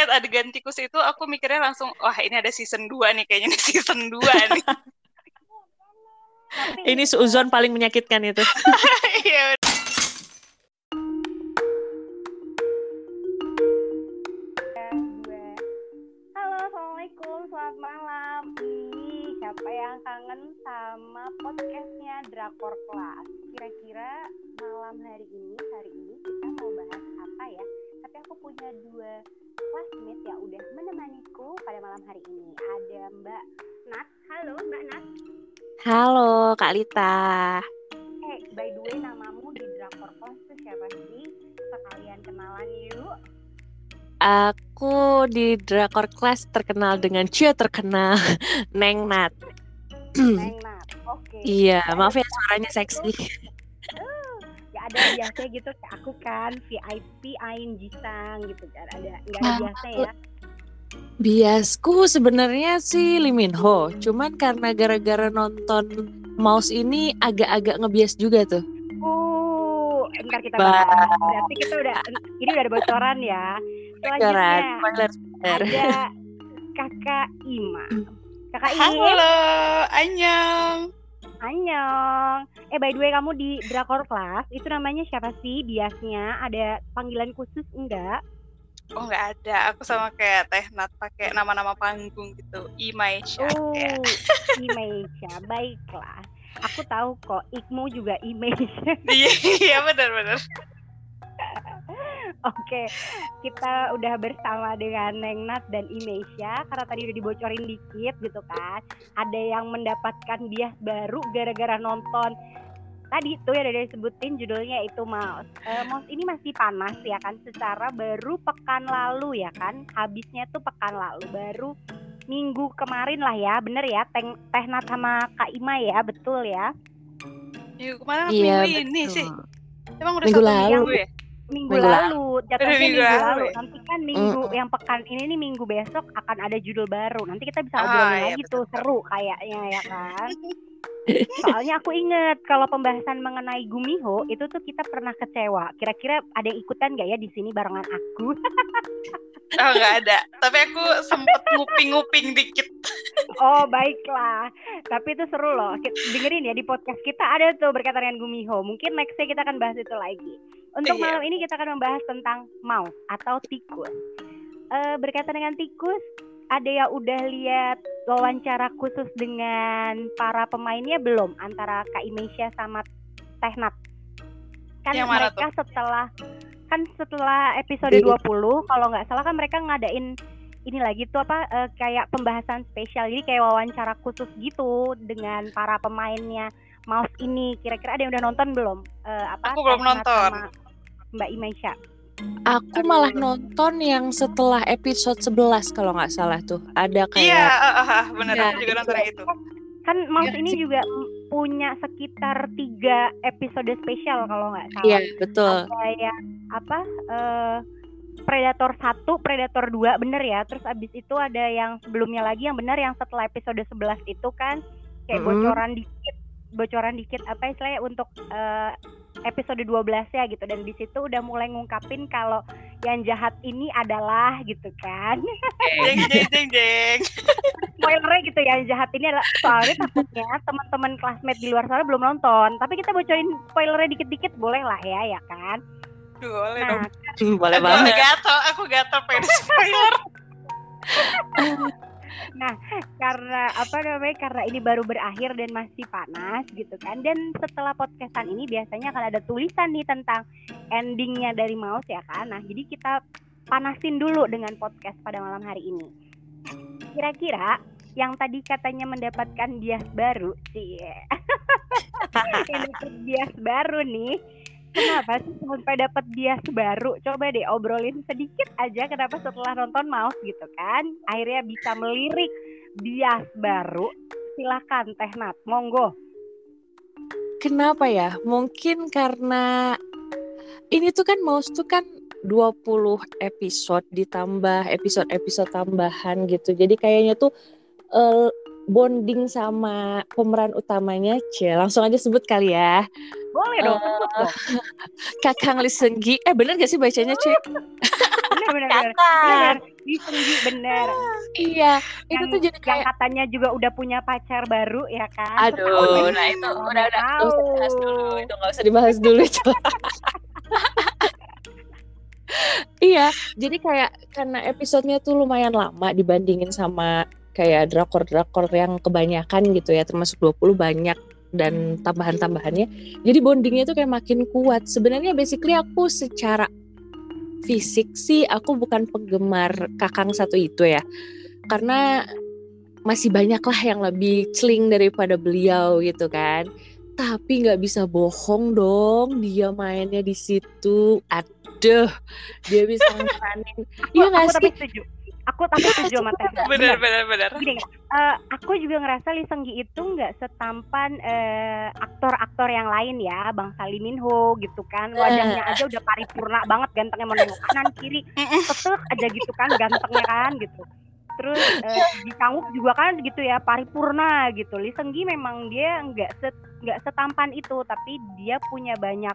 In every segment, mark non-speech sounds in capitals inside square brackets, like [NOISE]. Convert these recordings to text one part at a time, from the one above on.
ngeliat adegan tikus itu aku mikirnya langsung wah ini ada season 2 nih kayaknya [LAUGHS] nih season 2 nih. Ini seuzon paling menyakitkan itu. [LAUGHS] Iya. dua. Halo, assalamualaikum, selamat malam. Ih, siapa yang kangen sama podcastnya Drakor Class? Kira-kira malam hari ini, hari ini kita mau bahas apa ya? Tapi aku punya dua classmate yang udah menemaniku pada malam hari ini. Ada Mbak Nat. Halo, Mbak Nat. Halo Kak Lita. Eh, by the way, namamu di Drakor Class tuh siapa sih? Sekalian kenalan yuk. Aku di Drakor Class terkenal dengan Cia terkenal [LAUGHS] Neng Nat. Neng Nat. Oke. Iya, maaf ya suaranya seksi. Ada biasa gitu kayak aku kan VIP Ain Jisang gitu kan ada nggak ada biasa ya Biasku sebenarnya sih Lee Min Ho, cuman karena gara-gara nonton Mouse ini agak-agak ngebias juga tuh. uh ntar kita Bah. bahas berarti kita udah ini udah ada bocoran ya Bocoran, selanjutnya spoiler. ada kakak Ima kakak Ima Halo, Anyang. Annyeong eh by the way kamu di Drakor Class itu namanya siapa sih biasanya ada panggilan khusus enggak Oh nggak ada, aku sama kayak Teh Nat pakai nama-nama panggung gitu. Imaisha. Oh, Ya. [LAUGHS] Imeisha, baiklah. Aku tahu kok, Ikmu juga Imeisha. Iya, [LAUGHS] iya benar-benar. Oke, kita udah bersama dengan Neng Nat dan Imeisha karena tadi udah dibocorin dikit gitu kan. Ada yang mendapatkan bias baru gara-gara nonton tadi tuh yang udah disebutin judulnya itu Mouse. Eh, Mouse ini masih panas ya kan secara baru pekan lalu ya kan. Habisnya tuh pekan lalu baru minggu kemarin lah ya. Bener ya Teng Teh Nat sama Kak Ima ya, betul ya. Minggu kemarin apa Iya, minggu ini sih? Emang udah Minggu satu lalu. minggu ya? Minggu, Minggu lalu jatuhnya minggu, minggu lalu, lalu. Nanti kan minggu Mm-mm. yang pekan ini nih minggu besok akan ada judul baru. Nanti kita bisa Ah, obrolin iya, lagi betul, tuh betul. seru kayaknya ya kan? [LAUGHS] Soalnya aku inget kalau pembahasan mengenai Gumiho itu tuh kita pernah kecewa. Kira-kira ada yang ikutan gak ya di sini barengan aku [LAUGHS] Oh nggak ada. Tapi aku sempet nguping-nguping dikit. oh baiklah. Tapi itu seru loh. Dengerin ya di podcast kita ada tuh berkaitan dengan Gumiho. Mungkin nextnya kita akan bahas itu lagi. Untuk Iya. malam ini kita akan membahas tentang mouse atau tikus. Eh berkaitan dengan tikus ada yang udah lihat wawancara khusus dengan para pemainnya belum? Antara Kak Imeisha sama Teh Nat kan Yang mereka setelah kan setelah episode Iya. 20 kalau nggak salah kan mereka ngadain ini lagi tuh apa eh, kayak pembahasan spesial jadi kayak wawancara khusus gitu dengan para pemainnya Mouse ini kira-kira ada yang udah nonton belum Eh, apa Aku belum nonton. Mbak Imeisha Aku malah nonton yang setelah episode 11 kalau nggak salah tuh. Ada Iya, kayak [LAUGHS] ah, ah, ah, bener. Iya, Aku juga nonton yang itu. kan Mouse Iya ini juga punya sekitar tiga episode spesial kalau nggak salah Iya, betul. kayak apa eh Predator 1, Predator 2 bener ya. Terus abis itu ada yang sebelumnya lagi yang bener yang setelah episode 11 itu kan kayak Mm-mm. bocoran dikit bocoran dikit apa istilahnya untuk eh, episode 12 ya gitu dan di situ udah mulai ngungkapin kalau yang jahat ini adalah gitu kan. Jeng, jeng, jeng, jeng. Spoilernya gitu ya, yang jahat ini adalah soalnya takutnya teman-teman classmate di luar sana belum nonton. Tapi kita bocorin spoilernya dikit-dikit boleh lah ya ya kan. Duh, boleh dong. Nah, Hmm, Boleh banget. gatel, aku gatel pengen spoiler. [LAUGHS] karena apa namanya karena ini baru berakhir dan masih panas gitu kan dan setelah podcastan ini biasanya akan ada tulisan nih tentang endingnya dari mouse ya kan. Nah jadi kita panasin dulu dengan podcast pada malam hari ini. Kira-kira yang tadi katanya mendapatkan bias baru sih. [LAUGHS] Dapat bias baru nih Kenapa sih sampai dapat bias baru? Coba deh obrolin sedikit aja kenapa setelah nonton mouse gitu kan, akhirnya bisa melirik bias baru. Silakan Teh Nat, monggo. Kenapa ya? Mungkin karena ini tuh kan Mouse tuh kan 20 episode ditambah episode-episode tambahan gitu. Jadi kayaknya tuh eh, bonding sama pemeran utamanya, Cie. Langsung aja sebut kali ya. Boleh dong, sebut dong. [LAUGHS] Kakang Lee Seung Gi. Eh bener gak sih bacanya, Cie? [LAUGHS] Bener, bener, bener. Bener, Lee Seung Gi, bener. Iya, itu Yang, tuh jadi yang kayak katanya juga udah punya pacar baru ya kan? aduh, Tahu nah itu tahu, udah udah nggak usah dibahas tahu. dulu, itu nggak usah dibahas dulu itu. [LAUGHS] Iya, jadi kayak karena episodenya tuh lumayan lama dibandingin sama kayak drakor-drakor yang kebanyakan gitu ya, termasuk 20 banyak dan tambahan-tambahannya. Jadi bondingnya tuh kayak makin kuat. Sebenarnya basically aku secara fisik sih aku bukan penggemar Kakang satu itu ya. Karena masih banyak lah yang lebih celing daripada beliau gitu kan. Tapi nggak bisa bohong dong, dia mainnya di situ. Aduh, dia bisa ngeranin. Iya Aku, nggak aku tapi sih? setuju. Aku tapi setuju sama Teh. bener bener Gini, eh, aku juga ngerasa Lee Seung Gi itu nggak setampan eh, aktor-aktor yang lain ya, Bang Salim Minho gitu kan. Wajahnya aja udah paripurna banget, gantengnya mau nengok kanan kiri, tetek aja gitu kan, gantengnya kan gitu. Terus eh, di Kanguk juga kan gitu ya, paripurna gitu. Lee Seung Gi memang dia nggak set nggak setampan itu, tapi dia punya banyak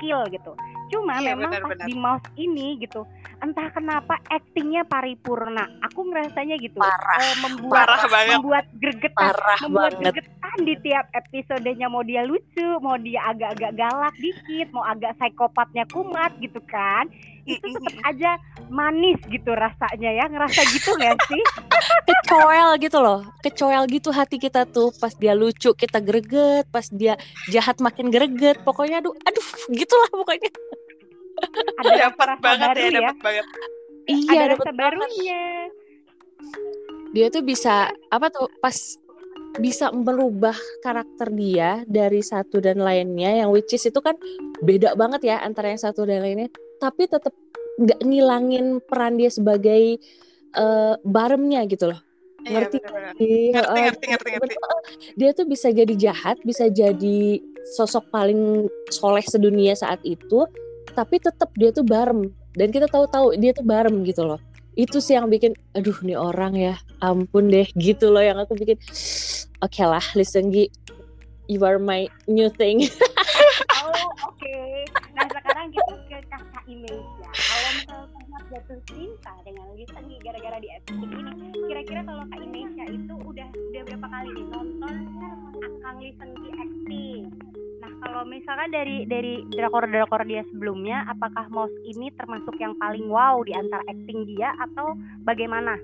skill gitu. Cuma Iya, memang pas benar-benar. di mouse ini gitu, entah kenapa actingnya paripurna. Aku ngerasanya gitu, Parah, eh, membuat parah banget membuat gregetan parah membuat banget. gregetan di tiap episodenya mau dia lucu mau dia agak-agak galak dikit mau agak psikopatnya kumat gitu kan itu tetap aja manis gitu rasanya ya. Ngerasa gitu nggak sih? [LAUGHS] Kecoel gitu loh. Kecoel gitu hati kita tuh. Pas dia lucu kita greget. Pas dia jahat makin greget. Pokoknya aduh aduh gitulah pokoknya. [LAUGHS] Ada dapat rasa banget baru ya? ya, dapat banget. Iya ada rasa banget. barunya. Dia tuh bisa apa tuh pas bisa merubah karakter dia dari satu dan lainnya yang which is itu kan beda banget ya antara yang satu dan lainnya tapi tetap nggak ngilangin peran dia sebagai eh, baremnya gitu loh Iya, Ngerti. Iya, ngerti eh, ngerti ngerti ngerti dia tuh bisa jadi jahat, bisa jadi sosok paling soleh sedunia saat itu, tapi tetap dia tuh barem dan kita tahu-tahu dia tuh barem gitu loh. Itu sih yang bikin, aduh nih orang ya, ampun deh gitu loh yang aku bikin. Oke lah, listen Gi, you are my new thing. [LAUGHS] [LAUGHS] oh oke ke Imeja kalau misalnya pernah jatuh cinta dengan Lisa nih gara-gara di episode ini kira-kira kalau kak Imeja itu udah udah berapa kali nih nonton Akang di acting? Nah kalau misalkan dari dari drakor-drakor dia sebelumnya apakah Mouse ini termasuk yang paling wow di antara acting dia atau bagaimana?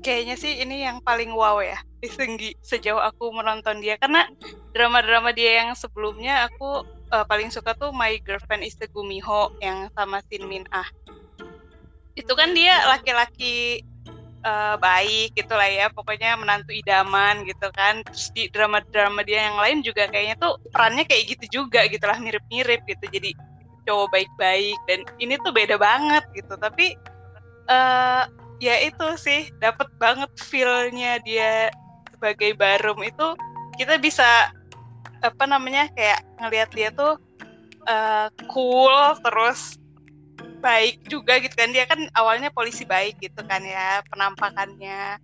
Kayaknya sih ini yang paling wow ya di sejauh aku menonton dia. Karena drama-drama dia yang sebelumnya aku eh, paling suka tuh My Girlfriend is the Gumiho yang sama Shin Min Ah. Itu kan dia laki-laki eh, baik gitu lah ya pokoknya menantu idaman gitu kan. Terus di drama-drama dia yang lain juga kayaknya tuh perannya kayak gitu juga gitu lah mirip-mirip gitu. Jadi cowok baik-baik dan ini tuh beda banget gitu. Tapi eh ya itu sih dapat banget feel-nya dia sebagai barum itu. Kita bisa apa namanya kayak ngelihat dia tuh eh, cool terus baik juga gitu kan. Dia kan awalnya polisi baik gitu kan ya penampakannya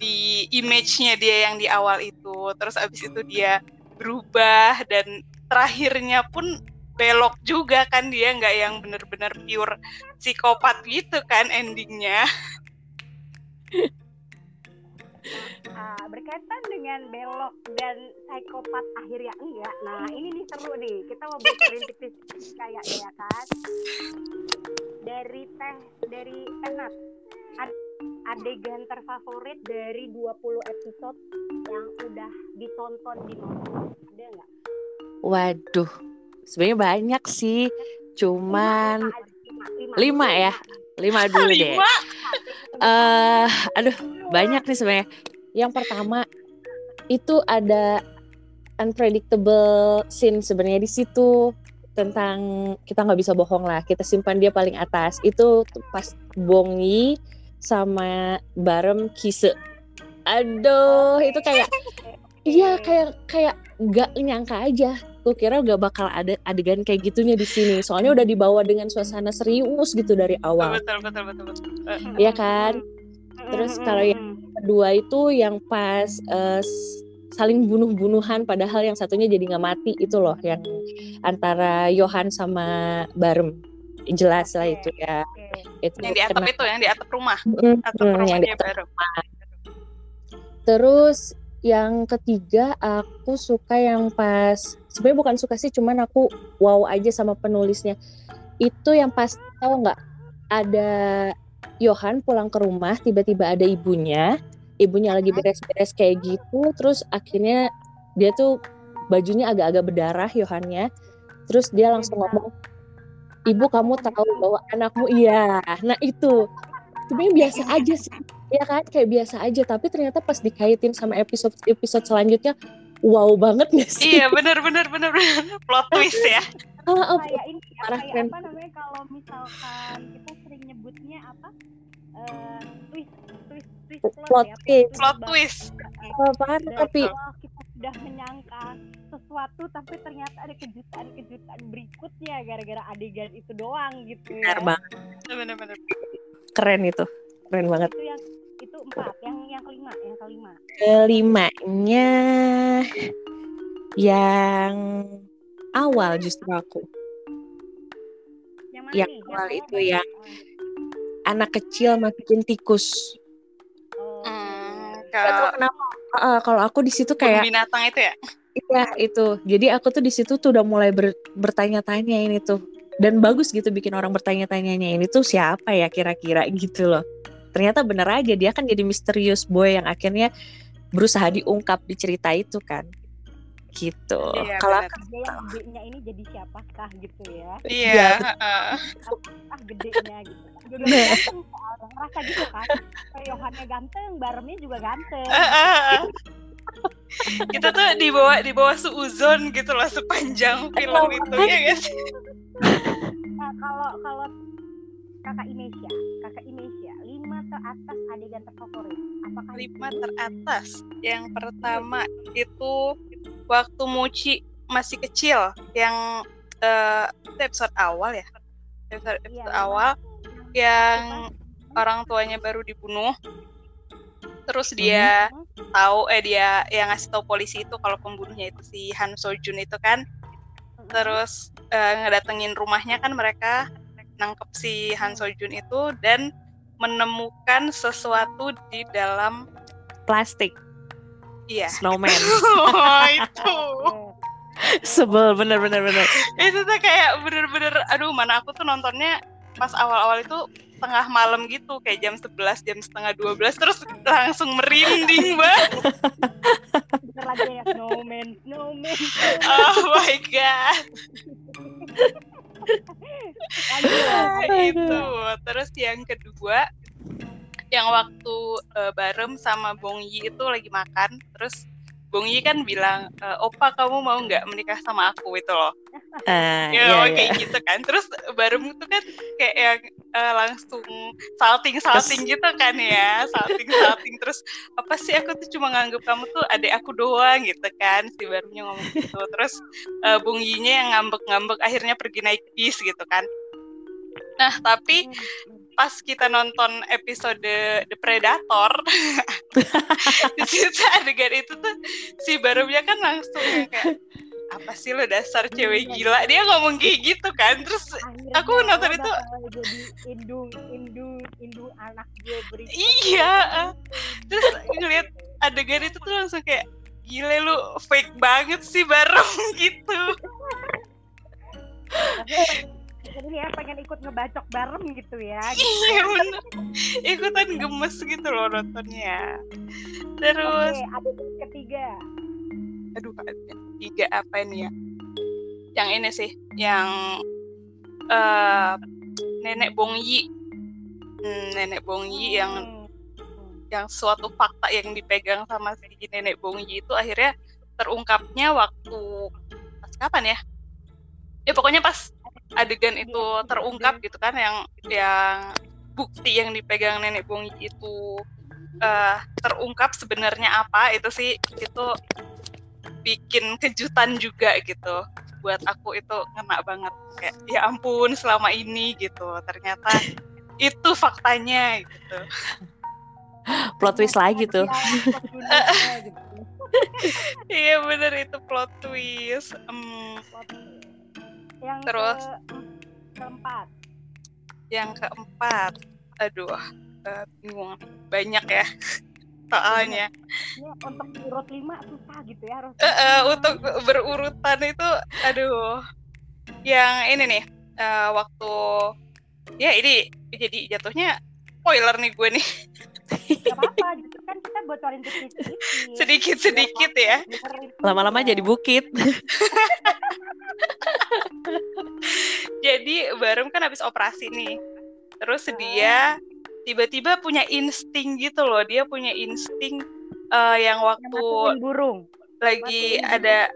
di image-nya dia yang di awal itu. Terus abis itu dia berubah dan terakhirnya pun belok juga kan dia nggak yang bener-bener pure psikopat gitu kan endingnya [LAUGHS] Ah, berkaitan dengan belok dan psikopat akhirnya enggak. Nah, ini nih seru nih. Kita mau bocorin tipis kayak ya kan. Dari teh dari Enat. Ad- adegan terfavorit dari 20 episode yang udah ditonton di. Ada enggak? Waduh, sebenarnya banyak sih, cuman lima, lima, lima ya, lima dulu deh. lima eh aduh, banyak nih sebenarnya. Yang pertama itu ada unpredictable scene sebenarnya di situ tentang kita nggak bisa bohong lah kita simpan dia paling atas itu pas Bongi sama Barem Kise aduh itu kayak iya kayak kayak nggak nyangka aja gue kira gak bakal ada adegan kayak gitunya di sini. Soalnya udah dibawa dengan suasana serius gitu dari awal. Betul betul betul betul. Eh, Iya kan? Terus kalau yang- Hmm, kedua itu yang pas uh, saling bunuh-bunuhan padahal yang satunya jadi nggak mati itu loh yang antara Johan sama Barem. Jelas lah itu ya. itu yang di atap itu yang di atap rumah. Mm, atap mm, yang di atap rumah. Terus yang ketiga aku suka yang pas sebenarnya bukan suka sih cuman aku wow aja sama penulisnya. Itu yang pas tahu nggak? Ada Johan pulang ke rumah tiba-tiba ada ibunya. Ibunya lagi beres-beres kayak gitu terus akhirnya dia tuh bajunya agak-agak berdarah Yohannya terus dia langsung ngomong ibu kamu tahu bahwa anakmu iya. Nah itu. Sebenarnya biasa aja sih. Ya kan? Kayak biasa aja. Tapi ternyata pas dikaitin sama episode episode selanjutnya wow banget nih sih iya bener bener bener bener plot twist ya oh, oh, kayak ini kayak apa namanya kalau misalkan kita sering nyebutnya apa uh, twist twist twist plot, plot ya, twist plot twist oh, banget tapi kita sudah menyangka sesuatu tapi ternyata ada kejutan-kejutan berikutnya gara-gara adegan itu doang gitu ya. Benar banget. Benar-benar. Keren itu. Keren banget. Itu yang empat, yang yang kelima, yang kelima. Kelimanya yang awal justru aku. Yang, mana yang nih? awal yang itu yang anak kecil masukin tikus. Oh, hmm, kalau kenapa? Uh, kalau aku di situ kayak binatang itu ya? Iya itu. Jadi aku tuh di situ tuh udah mulai ber, bertanya-tanya ini tuh. Dan bagus gitu bikin orang bertanya-tanyanya ini tuh siapa ya kira-kira gitu loh. Ternyata bener aja dia kan jadi misterius boy yang akhirnya berusaha diungkap di cerita itu kan. Gitu. Iya, Kalau yang gedenya ini jadi siapakah gitu ya? Iya. Ah gedenya gitu. Juga ganteng orang rasa gitu kan. Kayak Yohannya ganteng, Baremnya juga ganteng. kita tuh di bawah di bawah suuzon gitu loh sepanjang film itu ya guys nah kalau kalau kakak Inesia. Kakak Inesia lima teratas adegan terfavorit. Apakah lima teratas. Yang pertama itu waktu Muci masih kecil yang uh, itu episode awal ya? Episode, episode iya, awal yang orang tuanya baru dibunuh. Terus dia mm-hmm. tahu eh dia yang ngasih tahu polisi itu kalau pembunuhnya itu si Han Sojun itu kan. Terus uh, ngedatengin rumahnya kan mereka nangkep si Han Sojun itu dan menemukan sesuatu di dalam plastik. Iya. Snowman. [LAUGHS] Oh itu. Sebel bener bener bener. Itu tuh kayak bener bener aduh mana aku tuh nontonnya pas awal-awal itu tengah malam gitu kayak jam 11 jam setengah 12 terus langsung merinding [LAUGHS] banget lagi ya snowman snowman oh my god itu. Terus yang kedua yang waktu uh, barem sama Bong Yi itu lagi makan terus Bung Yi kan bilang, e, opa kamu mau nggak menikah sama aku itu loh. Uh, [LAUGHS] ya, iya, kayak iya. gitu kan. Terus baru itu kan kayak yang uh, langsung salting salting gitu kan ya, salting salting terus apa sih aku tuh cuma nganggep kamu tuh adik aku doang gitu kan si barunya ngomong gitu. Terus uh, Bung Yi-nya yang ngambek-ngambek akhirnya pergi naik bis gitu kan. Nah tapi hmm pas kita nonton episode The Predator. [LAUGHS] Di situ adegan itu tuh si Barumnya kan langsung kayak apa sih lo dasar cewek gila? Dia ngomong kayak gitu kan terus Akhirnya aku nonton itu jadi indung indung indung anak gue beri iya terus ngeliat adegan itu tuh langsung kayak gile lu fake banget sih bareng [LAUGHS] gitu jadi ya pengen ikut ngebacok bareng gitu ya. Gitu. [LAUGHS] iya bener. Ikutan gemes gitu loh nontonnya. Terus? Oke, ada ketiga. Aduh ketiga apa ini ya? Yang ini sih yang uh, nenek Bongyi hmm, nenek Bongyi yang hmm. yang suatu fakta yang dipegang sama si nenek Bongyi itu akhirnya terungkapnya waktu pas kapan ya? Ya pokoknya pas adegan itu terungkap gitu kan yang yang bukti yang dipegang nenek Bongi itu uh, terungkap sebenarnya apa itu sih itu bikin kejutan juga gitu buat aku itu ngena banget kayak ya ampun selama ini gitu ternyata itu faktanya gitu plot twist lagi tuh. [LAUGHS] Gitu. Iya bener itu plot twist. Twist. Yang Terus? ke, keempat. yang keempat, aduh, eh, bingung. Banyak ya [LAUGHS] soalnya. Ini untuk urut lima susah gitu ya harus. Eh, eh, untuk berurutan itu, aduh, yang ini nih, eh, waktu ya ini jadi jatuhnya spoiler nih gue nih [LAUGHS] Gak apa-apa, justru kan kita bocorin tipis-tipis. sedikit-sedikit ya. Lama-lama jadi bukit. [LAUGHS] Jadi Barum kan habis operasi nih. Terus dia tiba-tiba punya insting gitu loh. Dia punya insting eh, yang waktu Matiin burung. lagi ada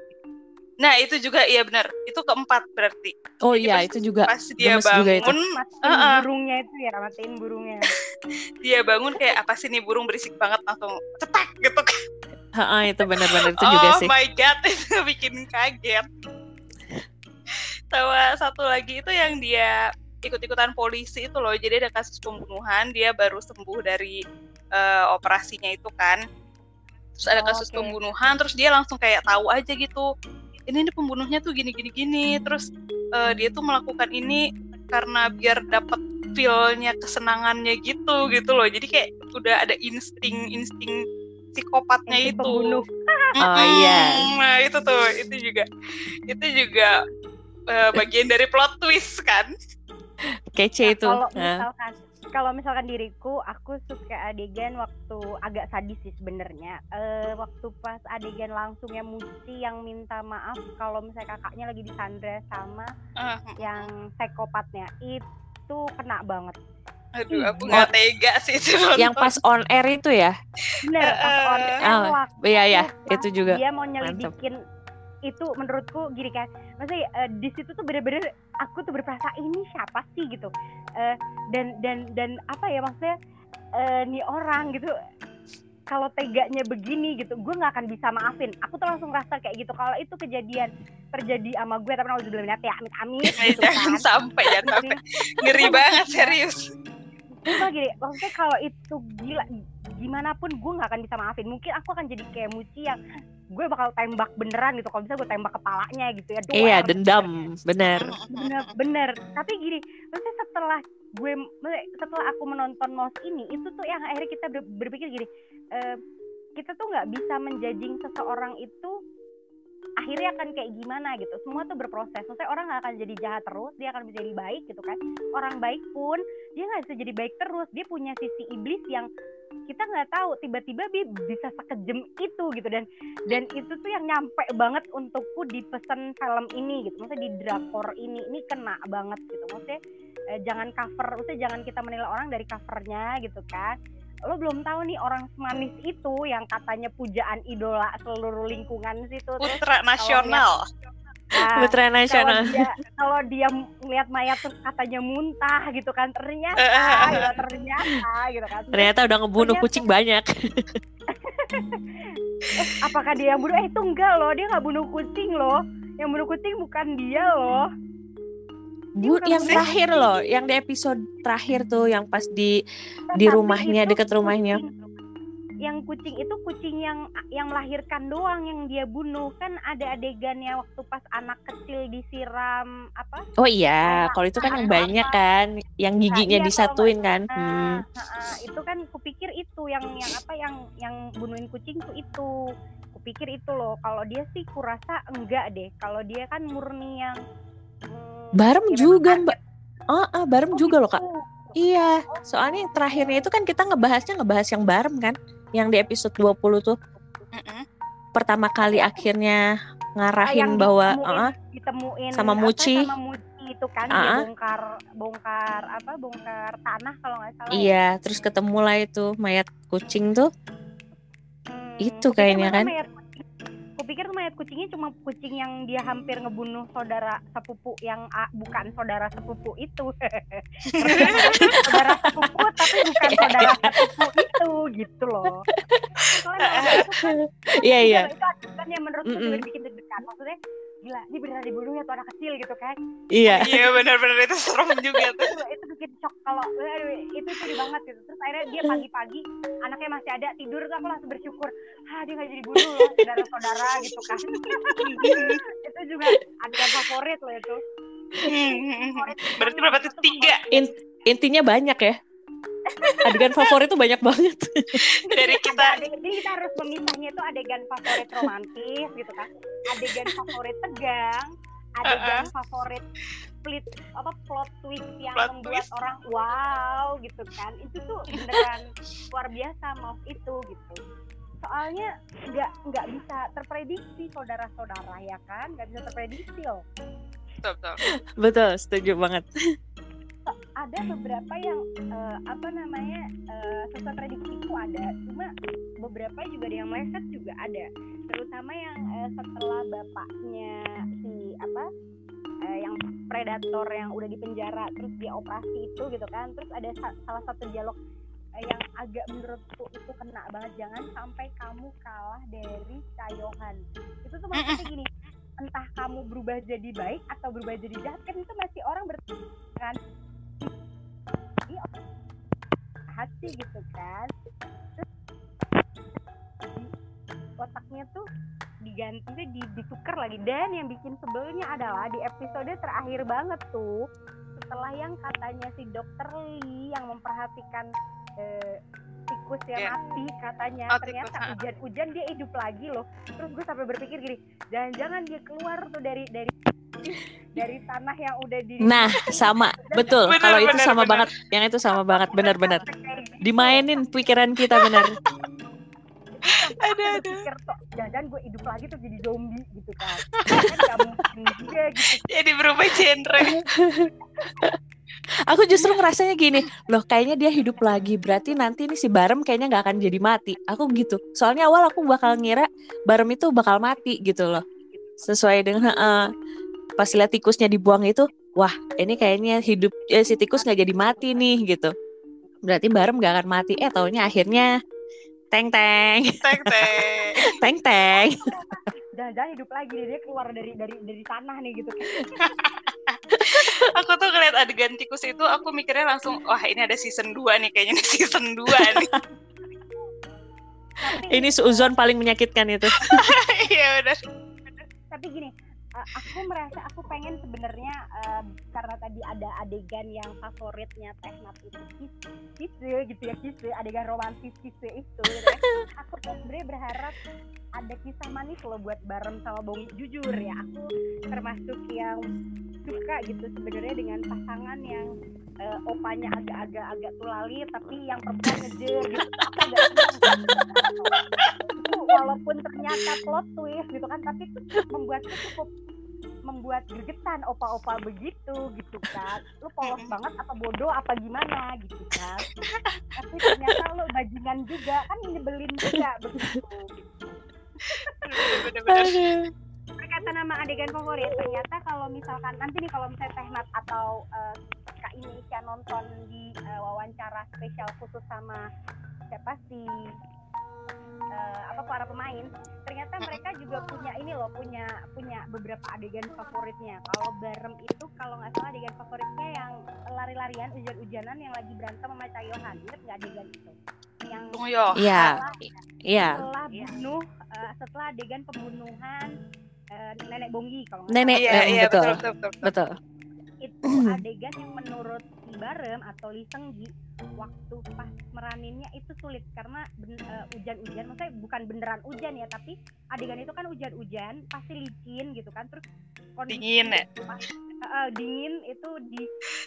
Nah, itu juga iya benar. Itu keempat berarti. Oh Jadi iya, pas- itu juga. Pas dia gemes juga itu. bangun, Matiin [LAUGHS] Heeh. burungnya itu ya, matiin burungnya. [LAUGHS] dia bangun kayak apa sih nih burung berisik banget langsung cetak gitu kan. Heeh, itu benar-benar itu oh juga sih. my god, [LAUGHS] itu bikin kaget. Sama satu lagi itu yang dia ikut-ikutan polisi itu loh. Jadi ada kasus pembunuhan, dia baru sembuh dari eh, operasinya itu kan. Terus ada Oh, kasus oke. pembunuhan, terus dia langsung kayak tahu aja gitu. Ini nih pembunuhnya tuh gini gini gini. Terus eh, dia tuh melakukan ini karena biar dapat feel-nya kesenangannya gitu gitu loh. Jadi kayak udah ada insting insting psikopatnya Insting itu. pembunuh. Oh, iya. Mm, Nah itu tuh itu juga itu juga eh, bagian [LAUGHS] dari plot twist kan. Kece itu. Kalau Nah. misalkan kalau misalkan diriku, aku suka adegan waktu agak sadis sih sebenarnya. Eh, waktu pas adegan langsungnya Muci yang minta maaf kalau misalnya kakaknya lagi disandra sama Eh, yang psikopatnya itu kena banget. aduh aku Oh. nggak tega sih itu Yang pas on air itu ya? Bener, pas Eh, on air ah, waktu Iya ya, itu juga. dia mau nyelidikin itu menurutku gini kan maksudnya eh, di situ tuh bener-bener aku tuh berperasa ini siapa sih? gitu. Eh, dan dan dan apa ya maksudnya eh, nih orang gitu kalau teganya begini gitu gue nggak akan bisa maafin. Aku tuh langsung rasa kayak gitu kalau itu kejadian terjadi sama gue tapi aku bilang ya amit amit Eh, gitu jangan kan. sampai jangan sampai. Ngeri banget serius. Cuma gini, maksudnya kalau itu gila gimana pun gue nggak akan bisa maafin. Mungkin aku akan jadi kayak Muci yang gue bakal tembak beneran gitu. Kalau bisa gue tembak kepalanya gitu ya. Duel. Iya, dendam. Bener. Bener, bener. Tapi gini, maksudnya setelah gue, setelah aku menonton Mouse ini, itu tuh yang akhirnya kita ber- berpikir gini, eh, kita tuh nggak bisa menjudging seseorang itu akhirnya akan kayak gimana gitu semua tuh berproses maksudnya orang nggak akan jadi jahat terus dia akan menjadi baik gitu kan orang baik pun dia nggak bisa jadi baik terus dia punya sisi iblis yang kita nggak tahu tiba-tiba dia bisa sekejem itu gitu. Dan dan itu tuh yang nyampe banget untukku di pesan film ini gitu. Maksudnya di drakor ini. Ini kena banget gitu. Maksudnya eh, jangan cover maksudnya jangan kita menilai orang dari covernya gitu kan. Lo belum tahu nih orang semanis itu yang katanya pujaan idola seluruh lingkungan situ. Terus Putra nasional. Nah, Putra kalau nasional. dia kalau dia melihat mayat terus katanya muntah gitu kan ternyata gitu, ternyata gitu kan. Ternyata udah ngebunuh Ternyata- kucing banyak. eh, [LAUGHS] apakah dia yang bunuh? Eh itu enggak loh dia nggak bunuh kucing loh. Yang bunuh kucing bukan dia loh. Bu, yang terakhir loh, yang di episode terakhir tuh, yang pas di Di Tetapi rumahnya, itu deket rumahnya. kucing- yang kucing itu kucing yang yang melahirkan doang yang dia bunuh kan ada adegannya waktu pas anak kecil disiram apa Oh iya, kalau itu kan yang banyak kan, yang giginya iya, disatuin kan. Nah, Hmm. Nah, itu kan kupikir itu yang yang apa yang yang bunuhin kucing tuh itu. Kupikir itu loh. Kalau dia sih kurasa enggak deh. Kalau dia kan murni yang hmm, Barem ya juga mbak. Ah, ah, barem Oh, juga loh kak. gitu. Iya, soalnya yang terakhirnya itu kan kita ngebahasnya ngebahas yang barem kan, yang di episode 20 tuh Mm-mm. pertama kali akhirnya Ah, ngarahin yang bahwa ditemuin, ah, ditemuin sama Muci. sama Muci itu kan Ah. dia bongkar bongkar apa bongkar tanah kalau nggak salah ya. iya, terus ketemu lah itu mayat kucing tuh. Hmm, Itu kayaknya kan. mayat kupikir tuh mayat kucingnya cuma kucing yang dia hampir ngebunuh saudara sepupu yang ah, bukan saudara sepupu itu. [LAUGHS] saudara sepupu tapi bukan saudara sepupu itu gitu loh. Soalnya [LAUGHS] Iya iya. itu yang menurutku Mm-mm. juga bikin deg-degan. Maksudnya gila ini beneran dibunuh ya tuh anak kecil gitu kan. Iya. Iya benar-benar itu serem juga tuh. itu, itu bikin shock kalau itu sedih banget gitu terus akhirnya dia pagi-pagi anaknya masih ada tidur tuh aku langsung bersyukur ah dia nggak jadi bunuh loh saudara-saudara gitu kan [LAUGHS] itu juga adegan favorit loh itu Hmm, Berarti berapa tuh? Tiga. In- intinya banyak ya adegan favorit tuh banyak banget. Dari kita. Ada jadi kita harus memisahnya itu adegan favorit romantis gitu kan. Adegan favorit tegang adegan favorit split apa plot twist yang Plot membuat twist. orang wow gitu kan. Itu tuh beneran luar biasa mouse itu gitu. Soalnya nggak nggak bisa terprediksi saudara-saudara ya kan? Nggak bisa terprediksi loh. Betul, betul. betul setuju banget ada beberapa yang eh, apa namanya eh, sesuai prediksiku ada. Cuma beberapa juga ada yang meleset juga ada. Terutama yang eh, setelah bapaknya si apa eh, yang predator yang udah di penjara terus dia operasi itu gitu kan. Terus ada sa- salah satu dialog yang agak menurutku itu kena banget. Jangan sampai kamu kalah dari Cayohan. Itu tuh maksudnya gini entah kamu berubah jadi baik atau berubah jadi jahat kan itu masih orang ber kan Ini hati gitu kan. Terus di otaknya tuh diganti di, ditukar lagi. Dan yang bikin sebelnya adalah di episode terakhir banget tuh setelah yang katanya si dokter Lee yang memperhatikan eh, tikus yang Iya. mati katanya Oh, ternyata hujan-hujan dia hidup lagi loh. Terus gue sampai berpikir gini jangan-jangan dia keluar tuh dari dari dari tanah yang udah di nah sama. Betul. Kalau itu sama benar. banget. Yang itu sama banget. benar-benar dimainin pikiran kita benar. Ada, ada. berpikir kok jangan gue hidup lagi tuh jadi zombie gitu kan. Kan gak mungkin juga gitu. Jadi berubah genre. aku justru ngerasanya gini loh kayaknya dia hidup lagi. Berarti nanti nih si Barem kayaknya nggak akan jadi mati. Aku gitu. Soalnya awal aku bakal ngira Barem itu bakal mati gitu loh. Sesuai dengan eh, pas lihat tikusnya dibuang itu wah ini kayaknya hidup eh, si tikus nggak jadi mati nih gitu berarti Barem nggak akan mati eh taunya akhirnya teng teng Tek tek. teng teng [LAUGHS] jangan-jangan hidup lagi dia keluar dari dari dari tanah nih gitu [LAUGHS] Aku tuh ngeliat adegan tikus itu aku mikirnya langsung wah ini ada season 2 nih kayaknya nih season 2 nih. tapi ini suzon paling menyakitkan itu [LAUGHS] Iya udah. tapi gini eh, aku merasa aku pengen sebenarnya eh, karena tadi ada adegan yang favoritnya Tehnat itu kis kise gitu ya kise adegan romantis kise itu gitu ya. aku sebenarnya berharap ada kisah manis loh buat bareng sama Bongi jujur ya aku termasuk yang suka gitu sebenarnya dengan pasangan yang eh, opanya agak-agak agak tulali tapi yang perempuan ngejer gitu aku walaupun ternyata plot twist gitu kan tapi membuatku cukup membuat gregetan opa-opa begitu gitu kan. Lu polos banget apa bodoh apa gimana gitu kan. Tapi ternyata lu bajingan juga kan nyebelin juga begitu. Bener-bener. berkata nama adegan favorit ternyata kalau misalkan nanti nih kalau misalnya Tehnat atau eh, Kak Indonesia nonton di eh, wawancara spesial khusus sama siapa sih eh, apa para pemain ternyata mereka juga punya ini loh punya punya beberapa adegan favoritnya kalau Barem itu kalau nggak salah adegan favoritnya yang lari-larian hujan-hujanan yang lagi berantem sama Cayohan inget nggak adegan itu yang Tunggu yo. Iya, setelah iya. setelah bunuh eh, setelah adegan pembunuhan eh, nenek Bonggi kalau nggak Nenek. Iya iya betul. betul betul betul. Betul. Itu adegan yang menurut Barem atau Li Senggi waktu pas meraninnya itu sulit. Karena eh, hujan-hujan maksudnya bukan beneran hujan ya tapi adegan itu kan hujan-hujan pasti licin gitu kan. Terus kondisi Dingin ya. pas- eh, dingin itu di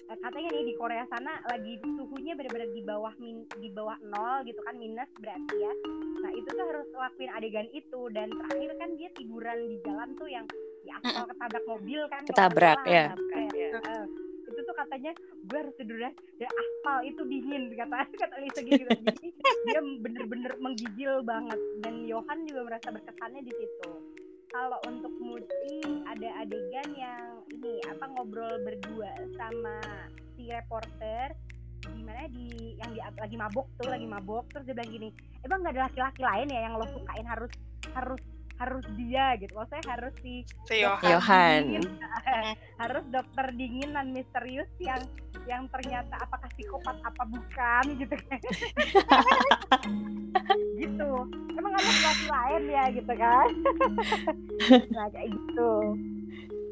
eh, katanya nih di Korea sana lagi suhunya benar-benar di bawah min, di bawah nol gitu kan minus berarti ya. Nah itu tuh harus ngelakuin adegan itu. Dan terakhir kan dia tiduran di jalan tuh yang di aspal ketabrak mobil kan nggak Ketabrak, ya. Nah, eh, itu tuh katanya gue harus tiduran di aspal itu dingin kata [LAUGHS] kata Lisa gitu. Jadi dia bener-bener menggigil banget. Dan Johan juga merasa berkesannya di situ. Kalau untuk Muti ada adegan yang ini apa ngobrol berdua sama si reporter gimana di yang di lagi mabok tuh lagi mabok. Terus dia bilang gini emang nggak ada laki-laki lain ya yang lo sukain? Harus harus harus dia gitu. Maksudnya harus si Si dokter Yohan. dingin, [LAUGHS] harus dokter dingin dan misterius yang yang ternyata apakah psikopat apa bukan gitu kan. [LAUGHS] Gitu. Emang ada kelas lain ya gitu kan. [LAUGHS] Nah kayak gitu.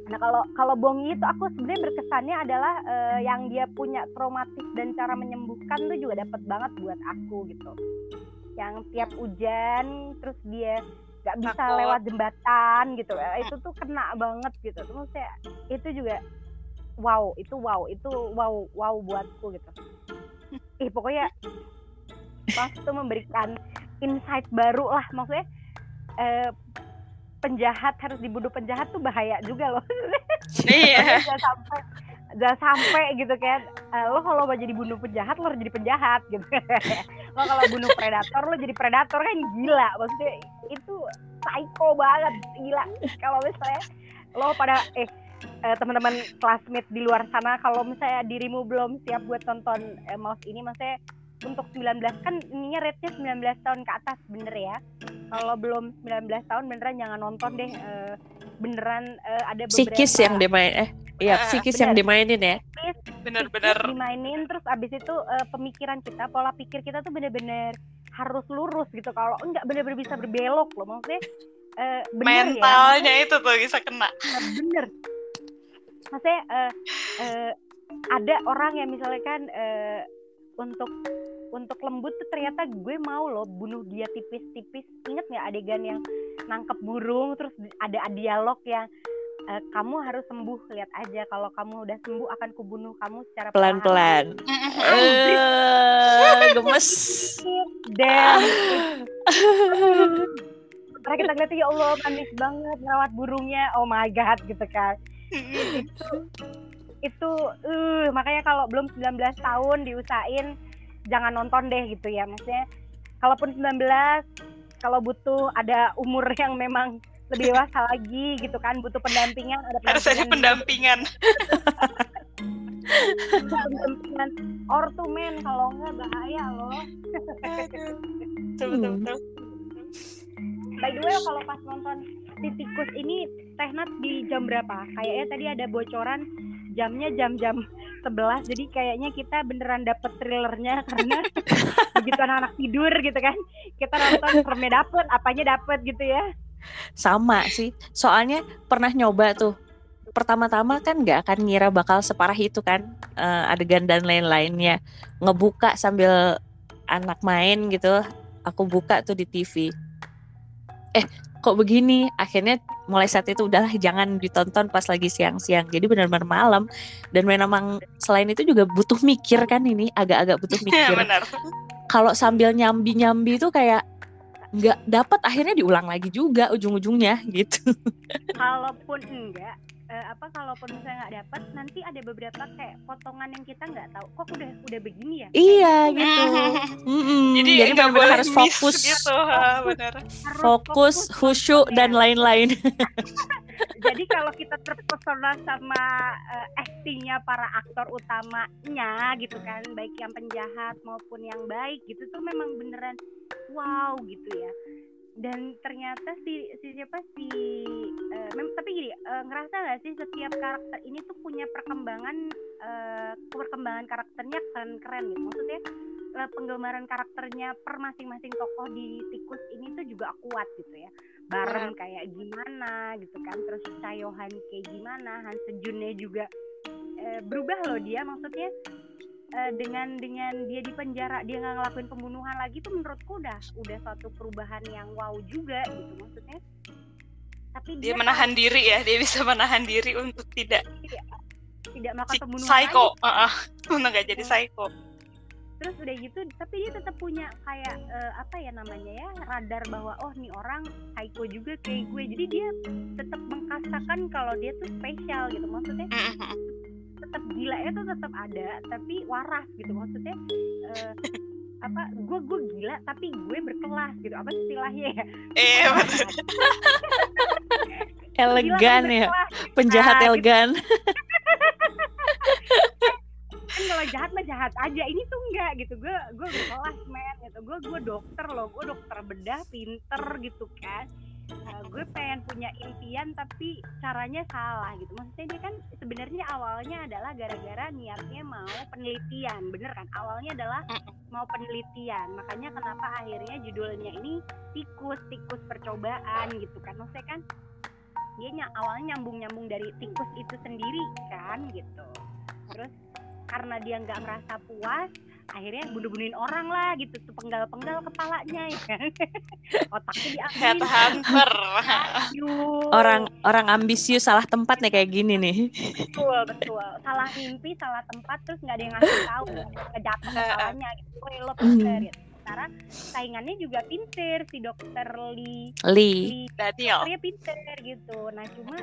Nah kalau kalau Bongi itu aku sebenarnya berkesannya adalah eh, yang dia punya traumatis dan cara menyembuhkan tuh juga dapat banget buat aku gitu. Yang tiap hujan terus dia nggak bisa Takut. lewat jembatan gitu. Eh, itu tuh kena banget gitu. Terus saya itu juga wow itu wow itu wow wow buatku gitu. Ih pokoknya pas itu memberikan insight baru lah. Maksudnya eh, penjahat harus dibunuh penjahat tuh bahaya juga loh. [LAUGHS] Iya. jangan sampai jangan sampai gitu kan. Eh, lo kalau mau jadi bunuh penjahat lo harus jadi penjahat gitu. [LAUGHS] Lo kalau bunuh predator lo jadi predator kan gila. Maksudnya itu psycho banget gila kalau misalnya lo pada eh eh, teman-teman classmate di luar sana kalau misalnya dirimu belum siap buat tonton eh, mouse ini maksudnya untuk 19 kan ininya rate-nya 19 tahun ke atas bener ya kalau belum 19 tahun beneran jangan nonton deh eh, beneran eh, ada beberapa Psikis yang dimain eh iya Ah, psikis bener. yang dimainin ya. Bener-bener. Dimainin terus abis itu eh, pemikiran kita pola pikir kita tuh bener-bener harus lurus gitu. Kalau enggak bener-bener bisa berbelok loh. Maksudnya eh, bener ya? Mentalnya itu tuh bisa kena. Nah, bener. Maksudnya eh, eh, ada orang yang misalnya kan eh, untuk untuk lembut tuh ternyata gue mau loh bunuh dia tipis-tipis. Inget nggak adegan yang nangkep burung terus ada dialog yang eh, kamu harus sembuh lihat aja kalau kamu udah sembuh akan kubunuh kamu secara perlahan." Pelan-pelan. Eh, gemes. dan [LAUGHS] karena kita ngeliat ya Allah manis banget merawat burungnya oh my god gitu kan itu uh makanya kalau belum 19 tahun diusahain jangan nonton deh gitu ya maksudnya kalaupun 19 kalau butuh ada umur yang memang lebih dewasa lagi gitu kan butuh pendampingan ada Harus ada pendampingan. pendampingan. Ortumen kalau enggak bahaya loh. Betul, betul, betul. by the way kalau pas nonton si tikus ini Tehnat di jam berapa? Kayaknya tadi ada bocoran jamnya jam-jam 11 jadi kayaknya kita beneran dapet thrillernya karena [LAUGHS] begitu anak-anak tidur gitu kan. Kita nonton seremnya dapet apanya dapet gitu ya Sama sih. Soalnya pernah nyoba tuh. Pertama-tama kan nggak akan ngira bakal separah itu kan eh, adegan dan lain-lainnya. Ngebuka sambil anak main gitu. Aku buka tuh di TV. Eh, kok begini? Akhirnya mulai saat itu udahlah jangan ditonton pas lagi siang-siang. Jadi benar-benar malam. Dan memang selain itu juga butuh mikir kan ini, agak-agak butuh [LAUGHS] mikir. Benar. Kalau sambil nyambi-nyambi itu kayak nggak dapat akhirnya diulang lagi juga ujung-ujungnya gitu. kalaupun enggak eh, apa kalaupun misalnya nggak dapet nanti ada beberapa kayak potongan yang kita nggak tahu kok udah udah begini ya Iya Kayak gitu. [LAUGHS] Mm-mm. Jadi, Jadi nggak benar-benar boleh harus miss fokus, gitu. ha, benar. harus fokus, khusyuk dan lain-lain. [LAUGHS] jadi kalau kita terpesona sama eh, actingnya para aktor utamanya gitu kan baik yang penjahat maupun yang baik gitu tuh memang beneran wow gitu ya dan ternyata si si siapa? Si mem- tapi gini eh, ngerasa nggak sih setiap karakter ini tuh punya perkembangan eh, perkembangan karakternya keren keren gitu. Maksudnya eh, penggemaran karakternya per masing-masing tokoh di tikus ini tuh juga kuat gitu ya. Bareng kayak gimana gitu kan terus Chayohan kayak gimana Han Sejunnya juga eh, berubah loh dia. Maksudnya eh, dengan dengan dia di penjara dia nggak ngelakuin pembunuhan lagi tuh menurutku udah udah suatu perubahan yang wow juga gitu maksudnya tapi Dia dia, menahan diri ya, dia bisa menahan diri untuk tidak tidak melakukan pembunuhan psycho. lagi. Heeh. [LAUGHS] Untuk nggak jadi psycho. terus udah gitu tapi dia tetap punya kayak eh, apa ya namanya ya radar bahwa oh nih orang psycho juga kayak gue jadi dia tetap mengkasakan kalau dia tuh spesial gitu maksudnya. Tetap gila ya tuh tetap ada tapi waras gitu. Maksudnya eh, apa gue gue gila tapi gue berkelas gitu. Apa istilahnya ya? Tapi [LAUGHS] Elegan ya, berkelas. penjahat Ah, gitu. elegan. [LAUGHS] kan kalau jahat mah jahat aja. Ini tuh enggak gitu. Gue gue berkelas men gitu. Gue gue dokter loh. Gue dokter bedah pinter gitu kan uh, gue pengen punya impian tapi caranya salah gitu. Maksudnya dia kan sebenarnya awalnya adalah gara-gara niatnya mau penelitian. Bener kan? Awalnya adalah mau penelitian. Makanya kenapa akhirnya judulnya ini tikus tikus percobaan gitu kan? Maksudnya kan dia ny awalnya nyambung nyambung dari tikus itu sendiri kan gitu. Terus karena dia nggak merasa puas akhirnya bunuh-bunuhin orang lah gitu tuh penggal-penggal kepalanya ya kan [LAUGHS] otaknya diambil hunter. Aduh. Orang orang ambisius salah tempat nih kayak gini nih. betul betul salah mimpi salah tempat terus nggak ada yang ngasih tahu kejatuh kepalanya [LAUGHS] gitu lo gitu sementara saingannya juga pinter si dokter Lee Li. Lee Daniel. dia pinter gitu nah cuma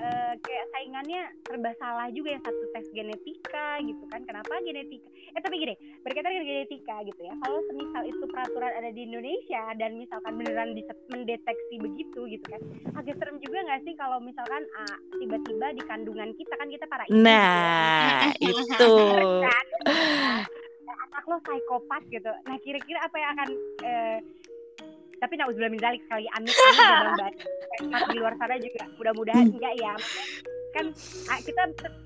eh, kayak saingannya serba salah juga yang satu tes genetika gitu kan kenapa genetika eh tapi gini berkaitan dengan genetika gitu ya kalau semisal itu peraturan ada di Indonesia dan misalkan beneran bisa mendeteksi begitu gitu kan agak serem juga nggak sih kalau misalkan ah, tiba-tiba di kandungan kita kan kita para ibu gitu ya. Nah, [LAUGHS] itu. Anak lo psikopat gitu. Nah kira-kira apa yang akan eh, tapi nauzubillah min dzalik sekali amit amit [LAUGHS] di luar sana juga mudah-mudahan [CLEARS THROAT] enggak ya kan ah, kita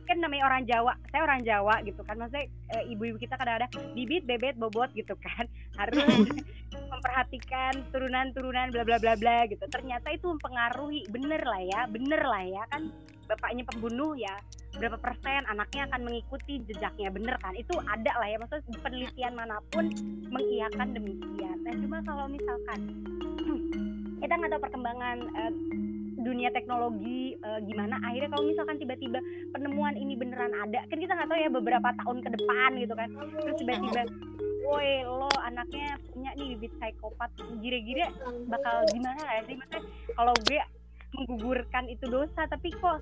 kan namanya orang Jawa saya orang Jawa gitu kan maksudnya eh, ibu-ibu kita kadang-kadang bibit bebet bobot gitu kan [LAUGHS] harus [LAUGHS] memperhatikan turunan-turunan bla bla bla bla gitu. Ternyata itu mempengaruhi bener lah ya bener lah ya kan bapaknya pembunuh ya berapa persen anaknya akan mengikuti jejaknya bener kan? Itu ada lah ya maksudnya penelitian mana pun mengiyakan demikian. Nah cuma kalau misalkan [CLEARS THROAT] kita nggak tahu perkembangan eh, dunia teknologi eh, gimana? Akhirnya kalau misalkan tiba-tiba penemuan ini beneran ada kan kita nggak tahu ya beberapa tahun ke depan gitu kan. Terus tiba-tiba woi lo anaknya punya nih bibit psikopat. Gire-gire bakal gimana ya sih? Maksudnya kalau gue menggugurkan itu dosa tapi kok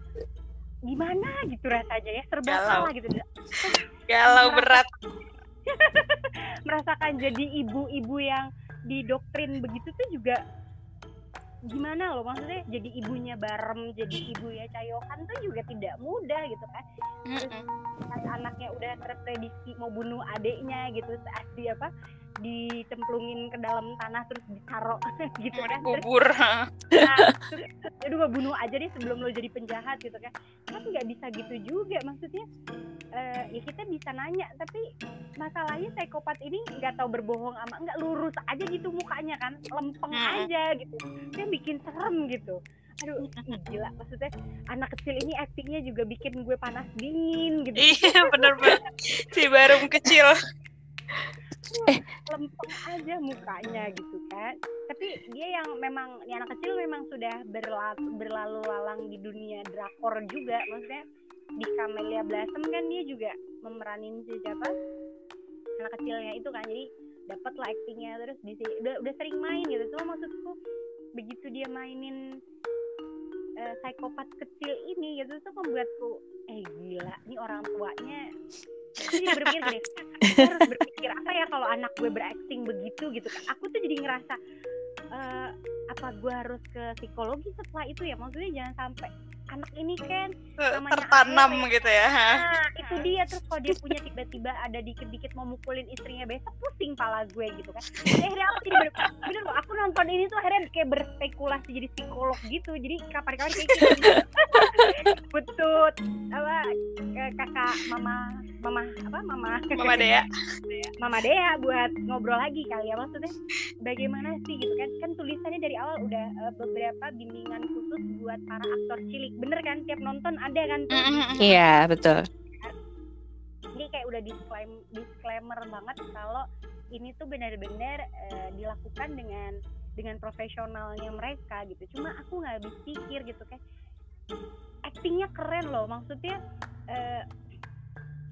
gimana gitu rasanya ya? Serba Galau. salah gitu. Galau berat. [LAUGHS] merasakan jadi ibu-ibu yang didoktrin begitu tuh juga gimana loh maksudnya jadi ibunya barem jadi ibu ya cayokan tuh juga tidak mudah gitu kan Mm-mm. pas anaknya udah terprediksi mau bunuh adiknya gitu saat di apa dicemplungin ke dalam tanah terus ditaruh [LAUGHS] gitu kan dikubur. [LAUGHS] nah, terus aduh gue bunuh aja deh sebelum lo jadi penjahat gitu kan kan nggak bisa gitu juga maksudnya eh, ya kita bisa nanya tapi masalahnya psikopat ini nggak tahu berbohong ama nggak lurus aja gitu mukanya kan lempeng Mm-mm. aja gitu dia bikin serem gitu aduh gila maksudnya anak kecil ini aktingnya juga bikin gue panas dingin gitu Iya bener banget. Si Barum kecil. Lempeng aja mukanya gitu kan. Tapi dia yang memang ini anak kecil memang sudah berlalu, berlalu lalang di dunia drakor juga. Maksudnya di Camellia Blossom kan dia juga memeranin si siapa? Anak kecilnya itu kan. Jadi dapat lah actingnya. Terus di udah udah sering main gitu. Cuma maksudku begitu dia mainin eh, psikopat kecil ini gitu tuh membuatku eh gila ini orang tuanya jadi berpikir. Gini harus berpikir apa ya kalau anak gue berakting begitu gitu kan? Aku tuh jadi ngerasa eh, apa gue harus ke psikologi setelah itu ya? Maksudnya jangan sampai anak ini kan Namanya Tertanam ayah, gitu ya. nah itu dia terus kalau dia punya tiba-tiba ada dikit-dikit mau mukulin istrinya besok pusing pala gue gitu kan. Jadi akhirnya aku jadi bener loh aku nonton ini tuh akhirnya kayak berspekulasi jadi psikolog gitu. Jadi kapan-kapan kayak gitu. [LAUGHS] Betul apa eh, kakak mama mama apa mama. Mama Dea. [LAUGHS] Mama Dea buat ngobrol lagi kali ya maksudnya bagaimana sih gitu kan. Kan tulisannya dari awal udah eh, beberapa bimbingan khusus buat para aktor cilik bener kan tiap nonton ada kan tuh Mm-mm. Iya, betul. ini kayak udah disclaim, disclaimer banget kalau ini tuh benar-benar eh, dilakukan dengan dengan profesionalnya mereka gitu cuma aku nggak habis pikir gitu kan actingnya keren loh maksudnya eh,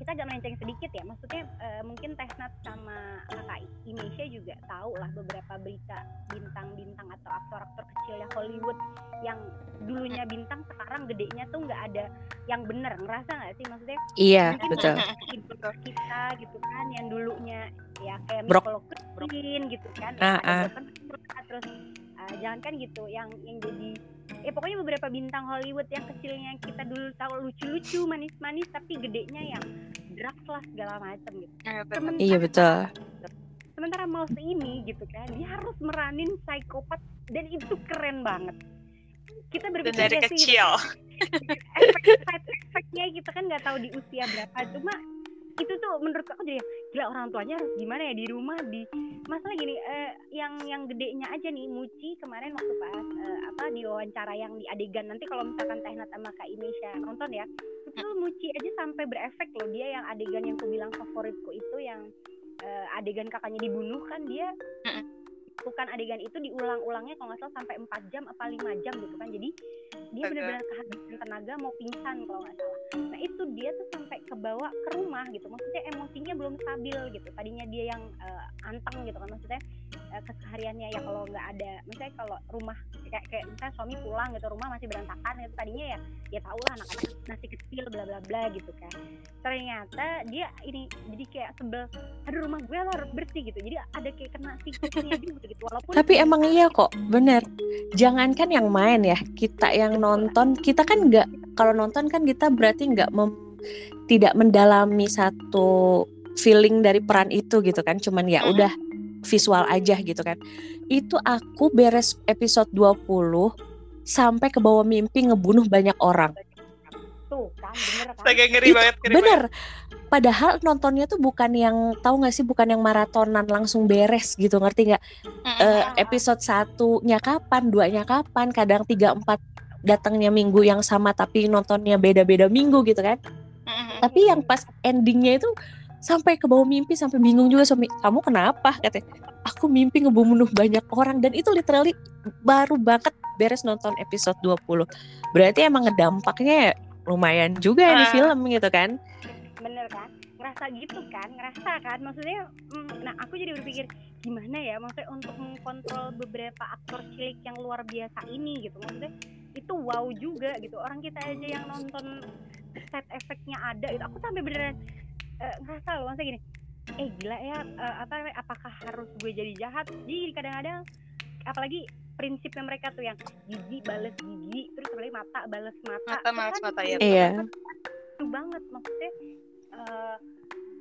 kita agak melenceng sedikit ya maksudnya eh, mungkin Tesnat sama kakak Inesha juga tahu lah beberapa berita bintang-bintang atau aktor-aktor kecil ya Hollywood yang dulunya bintang sekarang gedenya tuh nggak ada yang bener ngerasa nggak sih maksudnya Iya, Mungkin betul. kita gitu kan yang dulunya ya kayak Brok. Nicole Kidman gitu kan. Broken Heart, terus uh, jangan kan gitu yang yang jadi ya pokoknya beberapa bintang Hollywood yang kecilnya kita dulu tahu lucu-lucu manis-manis tapi gedenya yang drugs lah segala macam gitu Iya, bener. sementara Iya, betul. sementara Mouse ini gitu kan dia harus meranin psikopat dan itu keren banget kita berpikir dari sih kecil. efek side efeknya kita kan nggak tahu di usia berapa cuma itu tuh menurut aku jadi gila orang tuanya harus gimana ya di rumah di masalah gini eh, yang yang gedenya aja nih Muci kemarin waktu pas eh, apa di wawancara yang di adegan nanti kalau misalkan Teh Nat sama Kak Inesha nonton ya itu Muci aja sampai berefek loh dia yang adegan yang aku bilang favoritku itu yang eh, adegan kakaknya dibunuh kan dia bukan adegan itu diulang-ulangnya kalau nggak salah sampai 4 jam apa lima jam gitu kan jadi dia benar-benar kehabisan tenaga mau pingsan kalau nggak salah nah itu dia tuh sampai kebawa ke rumah gitu. Maksudnya emosinya belum stabil gitu. Tadinya dia yang eh, anteng gitu kan maksudnya eh, kesehariannya ya kalau nggak ada misalnya kalau rumah kayak kayak misalnya suami pulang gitu rumah masih berantakan gitu tadinya ya ya tau lah anak-anak masih kecil bla bla bla gitu kan ternyata dia ini jadi kayak sebel aduh rumah gue lo harus bersih gitu jadi ada kayak kena siklusnya [LAUGHS] juga gitu walaupun Tapi emang iya kok, bener. Jangankan yang main ya, kita yang nonton, kita kan nggak kalau nonton kan kita berarti nggak mem- tidak mendalami satu feeling dari peran itu gitu kan, cuman ya Mm. udah visual aja gitu kan. Itu aku beres episode 20 sampai ke bawah mimpi ngebunuh banyak orang. tuh kan bener kan ngeri Itu banget, ngeri bener. banget. Padahal nontonnya tuh bukan yang tahu nggak sih bukan yang maratonan langsung beres gitu ngerti nggak? Mm-mm. eh, episode satunya kapan, duanya kapan, kadang tiga empat datangnya minggu yang sama tapi nontonnya beda-beda minggu gitu kan. Mm-mm. Tapi yang pas endingnya itu sampai ke bawah mimpi sampai bingung juga suami kamu kenapa? katanya. Aku mimpi ngebunuh banyak orang. Dan itu literally baru banget beres nonton episode 20 berarti emang ngedampaknya ya lumayan juga ya di Ah. film gitu kan? Bener kan? Ngerasa gitu kan? Ngerasa kan? Maksudnya mm, nah aku jadi berpikir gimana ya? Maksudnya untuk mengkontrol beberapa aktor cilik yang luar biasa ini gitu. Maksudnya itu wow juga gitu. Orang kita aja yang nonton set efeknya ada itu aku sampai beneran eh, ngerasa loh maksudnya gini eh gila ya eh, apa namanya apakah harus gue jadi jahat jadi kadang-kadang apalagi prinsipnya mereka tuh yang gigi bales gigi terus apalagi mata bales mata Mata Itu balas kan mata, ya. Iya. itu banget maksudnya eh,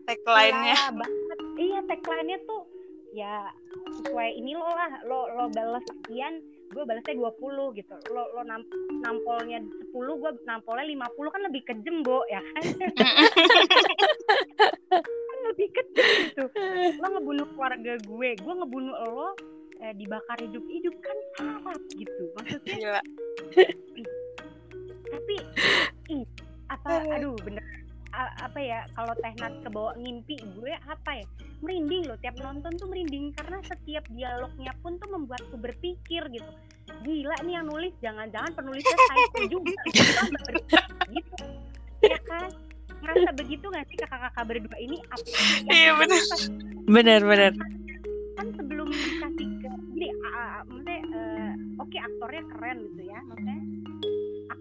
Tagline-nya. Iya banget. Iya tagline-nya tuh ya sesuai ini lo lah lo lo balas sekian gue balasnya 20 gitu. Lo lo nam, nampolnya 10 gue nampolnya 50 kan lebih kejem bo ya kan? [LAUGHS] Kan lebih kejem gitu. Lo ngebunuh keluarga gue gue ngebunuh lo eh, dibakar hidup-hidup kan salah gitu. Maksudnya Gila. tapi ih, apa aduh bener apa ya kalau Tehnat kebawa ngimpi gue apa ya merinding loh. Tiap nonton tuh merinding karena setiap dialognya pun tuh membuatku berpikir gitu. Gila nih yang nulis jangan-jangan penulisnya psycho juga. [LAUGHS] Gitu ya kan? Ngerasa begitu gak sih kakak-kakak berdua ini? Apa Iya, bener. bener-bener kan sebelum dikasih ke jadi a- maksudnya eh, oke aktornya keren gitu ya maksudnya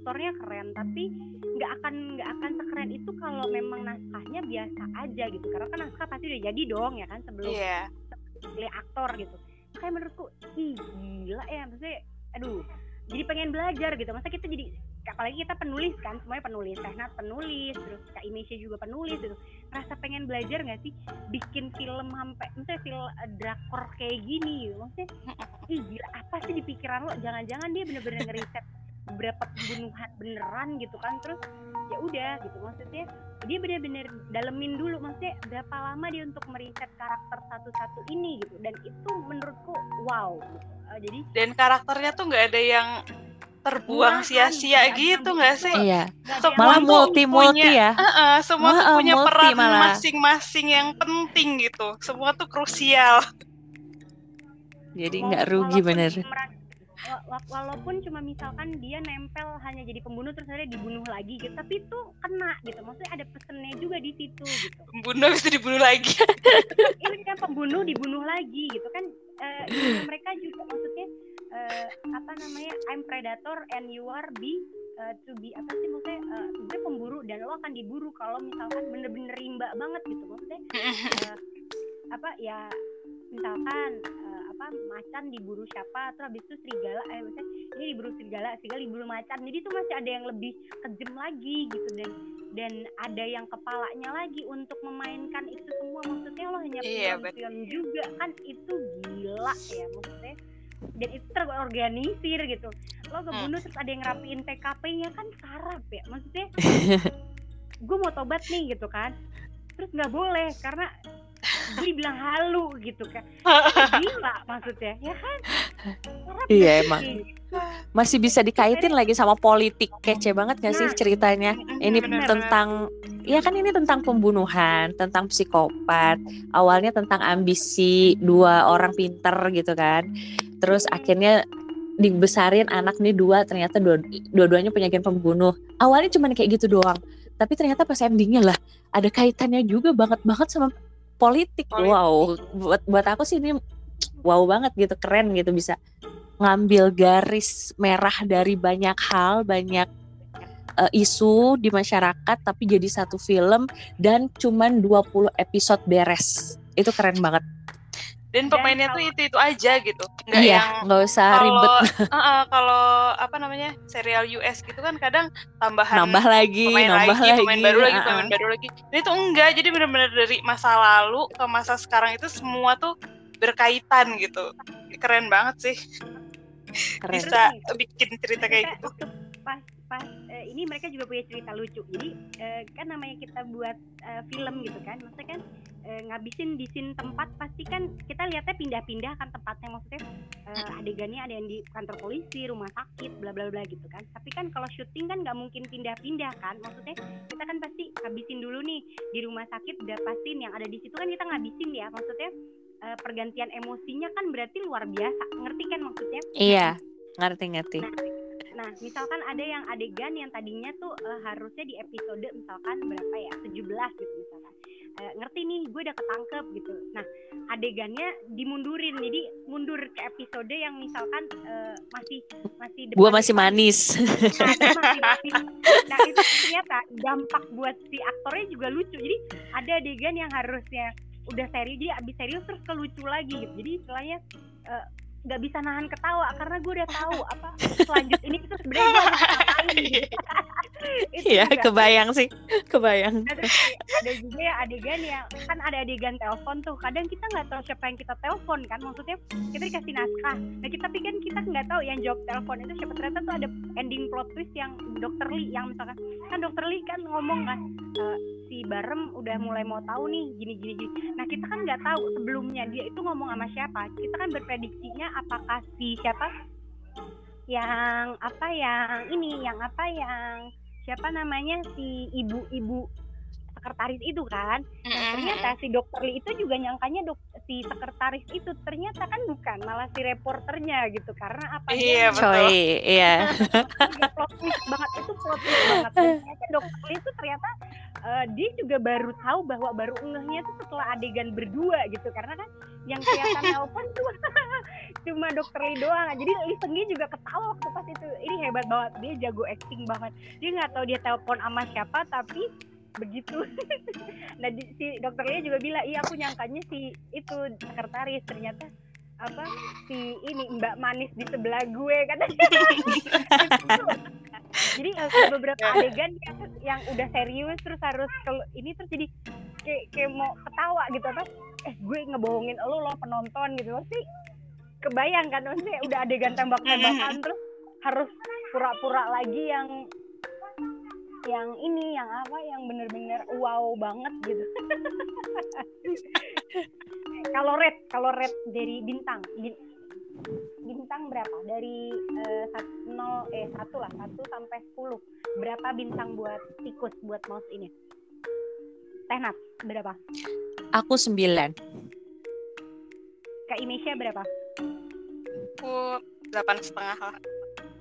aktornya keren tapi nggak akan nggak akan sekeren itu kalau memang naskahnya biasa aja gitu. Karena kan naskah pasti udah jadi dong ya kan sebelum Iya. pilih aktor gitu. Kayak menurutku ih gila ya maksudnya aduh jadi pengen belajar gitu. Masa kita jadi apalagi kita penulis kan semuanya penulis Tehnat penulis terus Kak Inesha juga penulis gitu. Rasa pengen belajar nggak sih bikin film sampai misalnya film eh, drakor kayak gini gitu? Maksudnya ih gila apa sih di pikiran lo? Jangan-jangan dia bener-bener ngeriset beberapa pembunuhan beneran gitu kan terus ya udah gitu maksudnya dia bener-bener dalemin dulu maksudnya berapa lama dia untuk meriset karakter satu-satu ini gitu dan itu menurutku wow gitu. Eh, jadi Dan karakternya tuh nggak ada yang terbuang sia-sia ada gitu nggak sih? iya Semua malah tuh multi-multi punya- ya Heeh, semua tuh Heeh, punya multi peran malah. masing-masing yang penting gitu. Semua tuh krusial. jadi nggak rugi bener walaupun cuma misalkan dia nempel hanya jadi pembunuh terus akhirnya dibunuh lagi gitu. Tapi itu kena gitu. Maksudnya ada pesennya juga di situ gitu. Pembunuh bisa dibunuh lagi. [LAUGHS] ini kan pembunuh dibunuh lagi gitu kan. Eh, ininya mereka juga maksudnya eh, apa namanya I'm predator and you are be eh, to be apa sih maksudnya eh, gue pemburu dan lo akan diburu kalau misalkan bener-bener rimba banget gitu. Maksudnya [LAUGHS] eh, apa ya misalkan eh, apa macan diburu siapa terus habis itu serigala eh maksudnya ini diburu serigala serigala diburu macan. Jadi itu masih ada yang lebih kejam lagi gitu dan dan ada yang kepalanya lagi untuk memainkan itu semua. Maksudnya lo hanya Iya, film-film juga kan? Itu gila ya maksudnya. Dan itu terorganisir gitu. Lo ngebunuh terus ada yang ngerapiin TKP-nya kan sarap ya. Maksudnya [LAUGHS] gue mau tobat nih gitu kan. Terus nggak boleh karena gue bilang halu gitu kan gila maksudnya ya kan Sarap Iya, emang. Masih bisa dikaitin lagi sama politik. Kece banget gak sih Nah, ceritanya? Ini bener-bener. tentang ya kan ini tentang pembunuhan, tentang psikopat. Awalnya tentang ambisi dua orang pinter gitu kan. Terus akhirnya dibesarin anak nih dua ternyata dua, dua-duanya punya gen pembunuh. Awalnya cuma kayak gitu doang. Tapi ternyata pas endingnya lah ada kaitannya juga banget banget sama politik. Politik. Wow, buat buat aku sih ini wow banget gitu, keren gitu bisa ngambil garis merah dari banyak hal, banyak eh, isu di masyarakat tapi jadi satu film dan cuman 20 episode beres. Itu keren banget. Dan Dan pemainnya tuh itu itu aja gitu. Nggak iya, yang nggak usah ribet [LAUGHS] kalau uh-uh, kalau apa namanya serial US gitu kan kadang tambahan nambah lagi, pemain nambah lagi, lagi. pemain baru lagi, ah, pemain baru lagi. Ini tuh enggak, jadi benar-benar dari masa lalu ke masa sekarang itu semua tuh berkaitan gitu. Keren banget sih Keren. bisa bikin cerita kayak gitu. pas pas eh, ini mereka juga punya cerita lucu jadi eh, kan namanya kita buat eh, film gitu kan maksudnya kan eh, ngabisin di scene tempat pasti kan kita lihatnya pindah-pindah kan tempatnya maksudnya eh, adegannya ada yang di kantor polisi rumah sakit bla bla bla gitu kan. Tapi kan kalau syuting kan nggak mungkin pindah-pindah kan maksudnya kita kan pasti ngabisin dulu nih di rumah sakit udah pastiin yang ada di situ kan kita ngabisin ya maksudnya eh, pergantian emosinya kan berarti luar biasa ngerti kan maksudnya? Iya, ngerti-ngerti. Nah, misalkan ada yang adegan yang tadinya tuh eh, harusnya di episode misalkan berapa ya? 17 gitu misalkan. Eh, ngerti nih, gue udah ketangkep gitu. Nah, adegannya dimundurin. Jadi mundur ke episode yang misalkan eh, masih masih Gua depan- masih manis. Nah, dia masih manis. Nah, itu ternyata dampak buat si aktornya juga lucu. Jadi ada adegan yang harusnya udah seri dia abis serius terus kelucu lagi gitu. Jadi istilahnya eh, nggak bisa nahan ketawa karena gue udah tahu apa [LAUGHS] selanjut ini itu sebenarnya gue ngapain. [LAUGHS] Itu Iya, juga. kebayang sih. Kebayang. ada, ada juga ya adegan yang kan ada adegan telepon tuh kadang kita nggak tahu siapa yang kita telepon kan maksudnya kita dikasih naskah nah kita tapi kan kita nggak tahu yang jawab telepon itu siapa ternyata tuh ada ending plot twist yang dokter Lee yang misalkan kan dokter Lee kan ngomong kan "Eh, si Barem udah mulai mau tahu nih gini gini gini. Nah kita kan nggak tahu sebelumnya dia itu ngomong sama siapa. Kita kan berprediksinya apakah si siapa? Yang apa yang ini yang apa yang siapa namanya? Si ibu-ibu sekretaris itu kan. Nah, ternyata si dokter Lee itu juga nyangkanya dok si sekretaris itu ternyata kan bukan malah si reporternya gitu. Karena apa? Iya, betul. Coy, iya. [LAUGHS] plot twist banget itu plot twist banget. Ternyata dokter Lee itu ternyata eh, dia juga baru tahu bahwa baru ngehnya itu setelah adegan berdua gitu. Karena kan yang kelihatan nelpon tuh [LAUGHS] cuma dokter Lee doang. Jadi Lee Senggi juga ketawa waktu pas itu. Ini hebat banget dia jago acting banget. Dia nggak tahu dia telepon sama siapa tapi begitu. [LAUGHS] Nah di, si dokter Lia juga bilang iya aku nyangkanya si itu sekretaris ternyata apa si ini Mbak Manis di sebelah gue katanya [LAUGHS] jadi ada beberapa [LAUGHS] adegan yang, yang udah serius terus harus kalau ini terus jadi kayak, kayak mau ketawa gitu apa eh gue ngebohongin lo lo penonton gitu. Pasti kebayang kan maksudnya udah adegan tembak-tembakan terus harus pura-pura lagi yang yang ini yang apa yang bener-bener wow banget gitu. [LAUGHS] Kalau red kalau red dari bintang. Bin- bintang berapa? Dari eh, nol eh satu lah satu sampai sepuluh. Berapa bintang buat tikus buat mouse ini? Tehnat berapa? Aku sembilan. Kak Imesha berapa? Aku delapan setengah lah.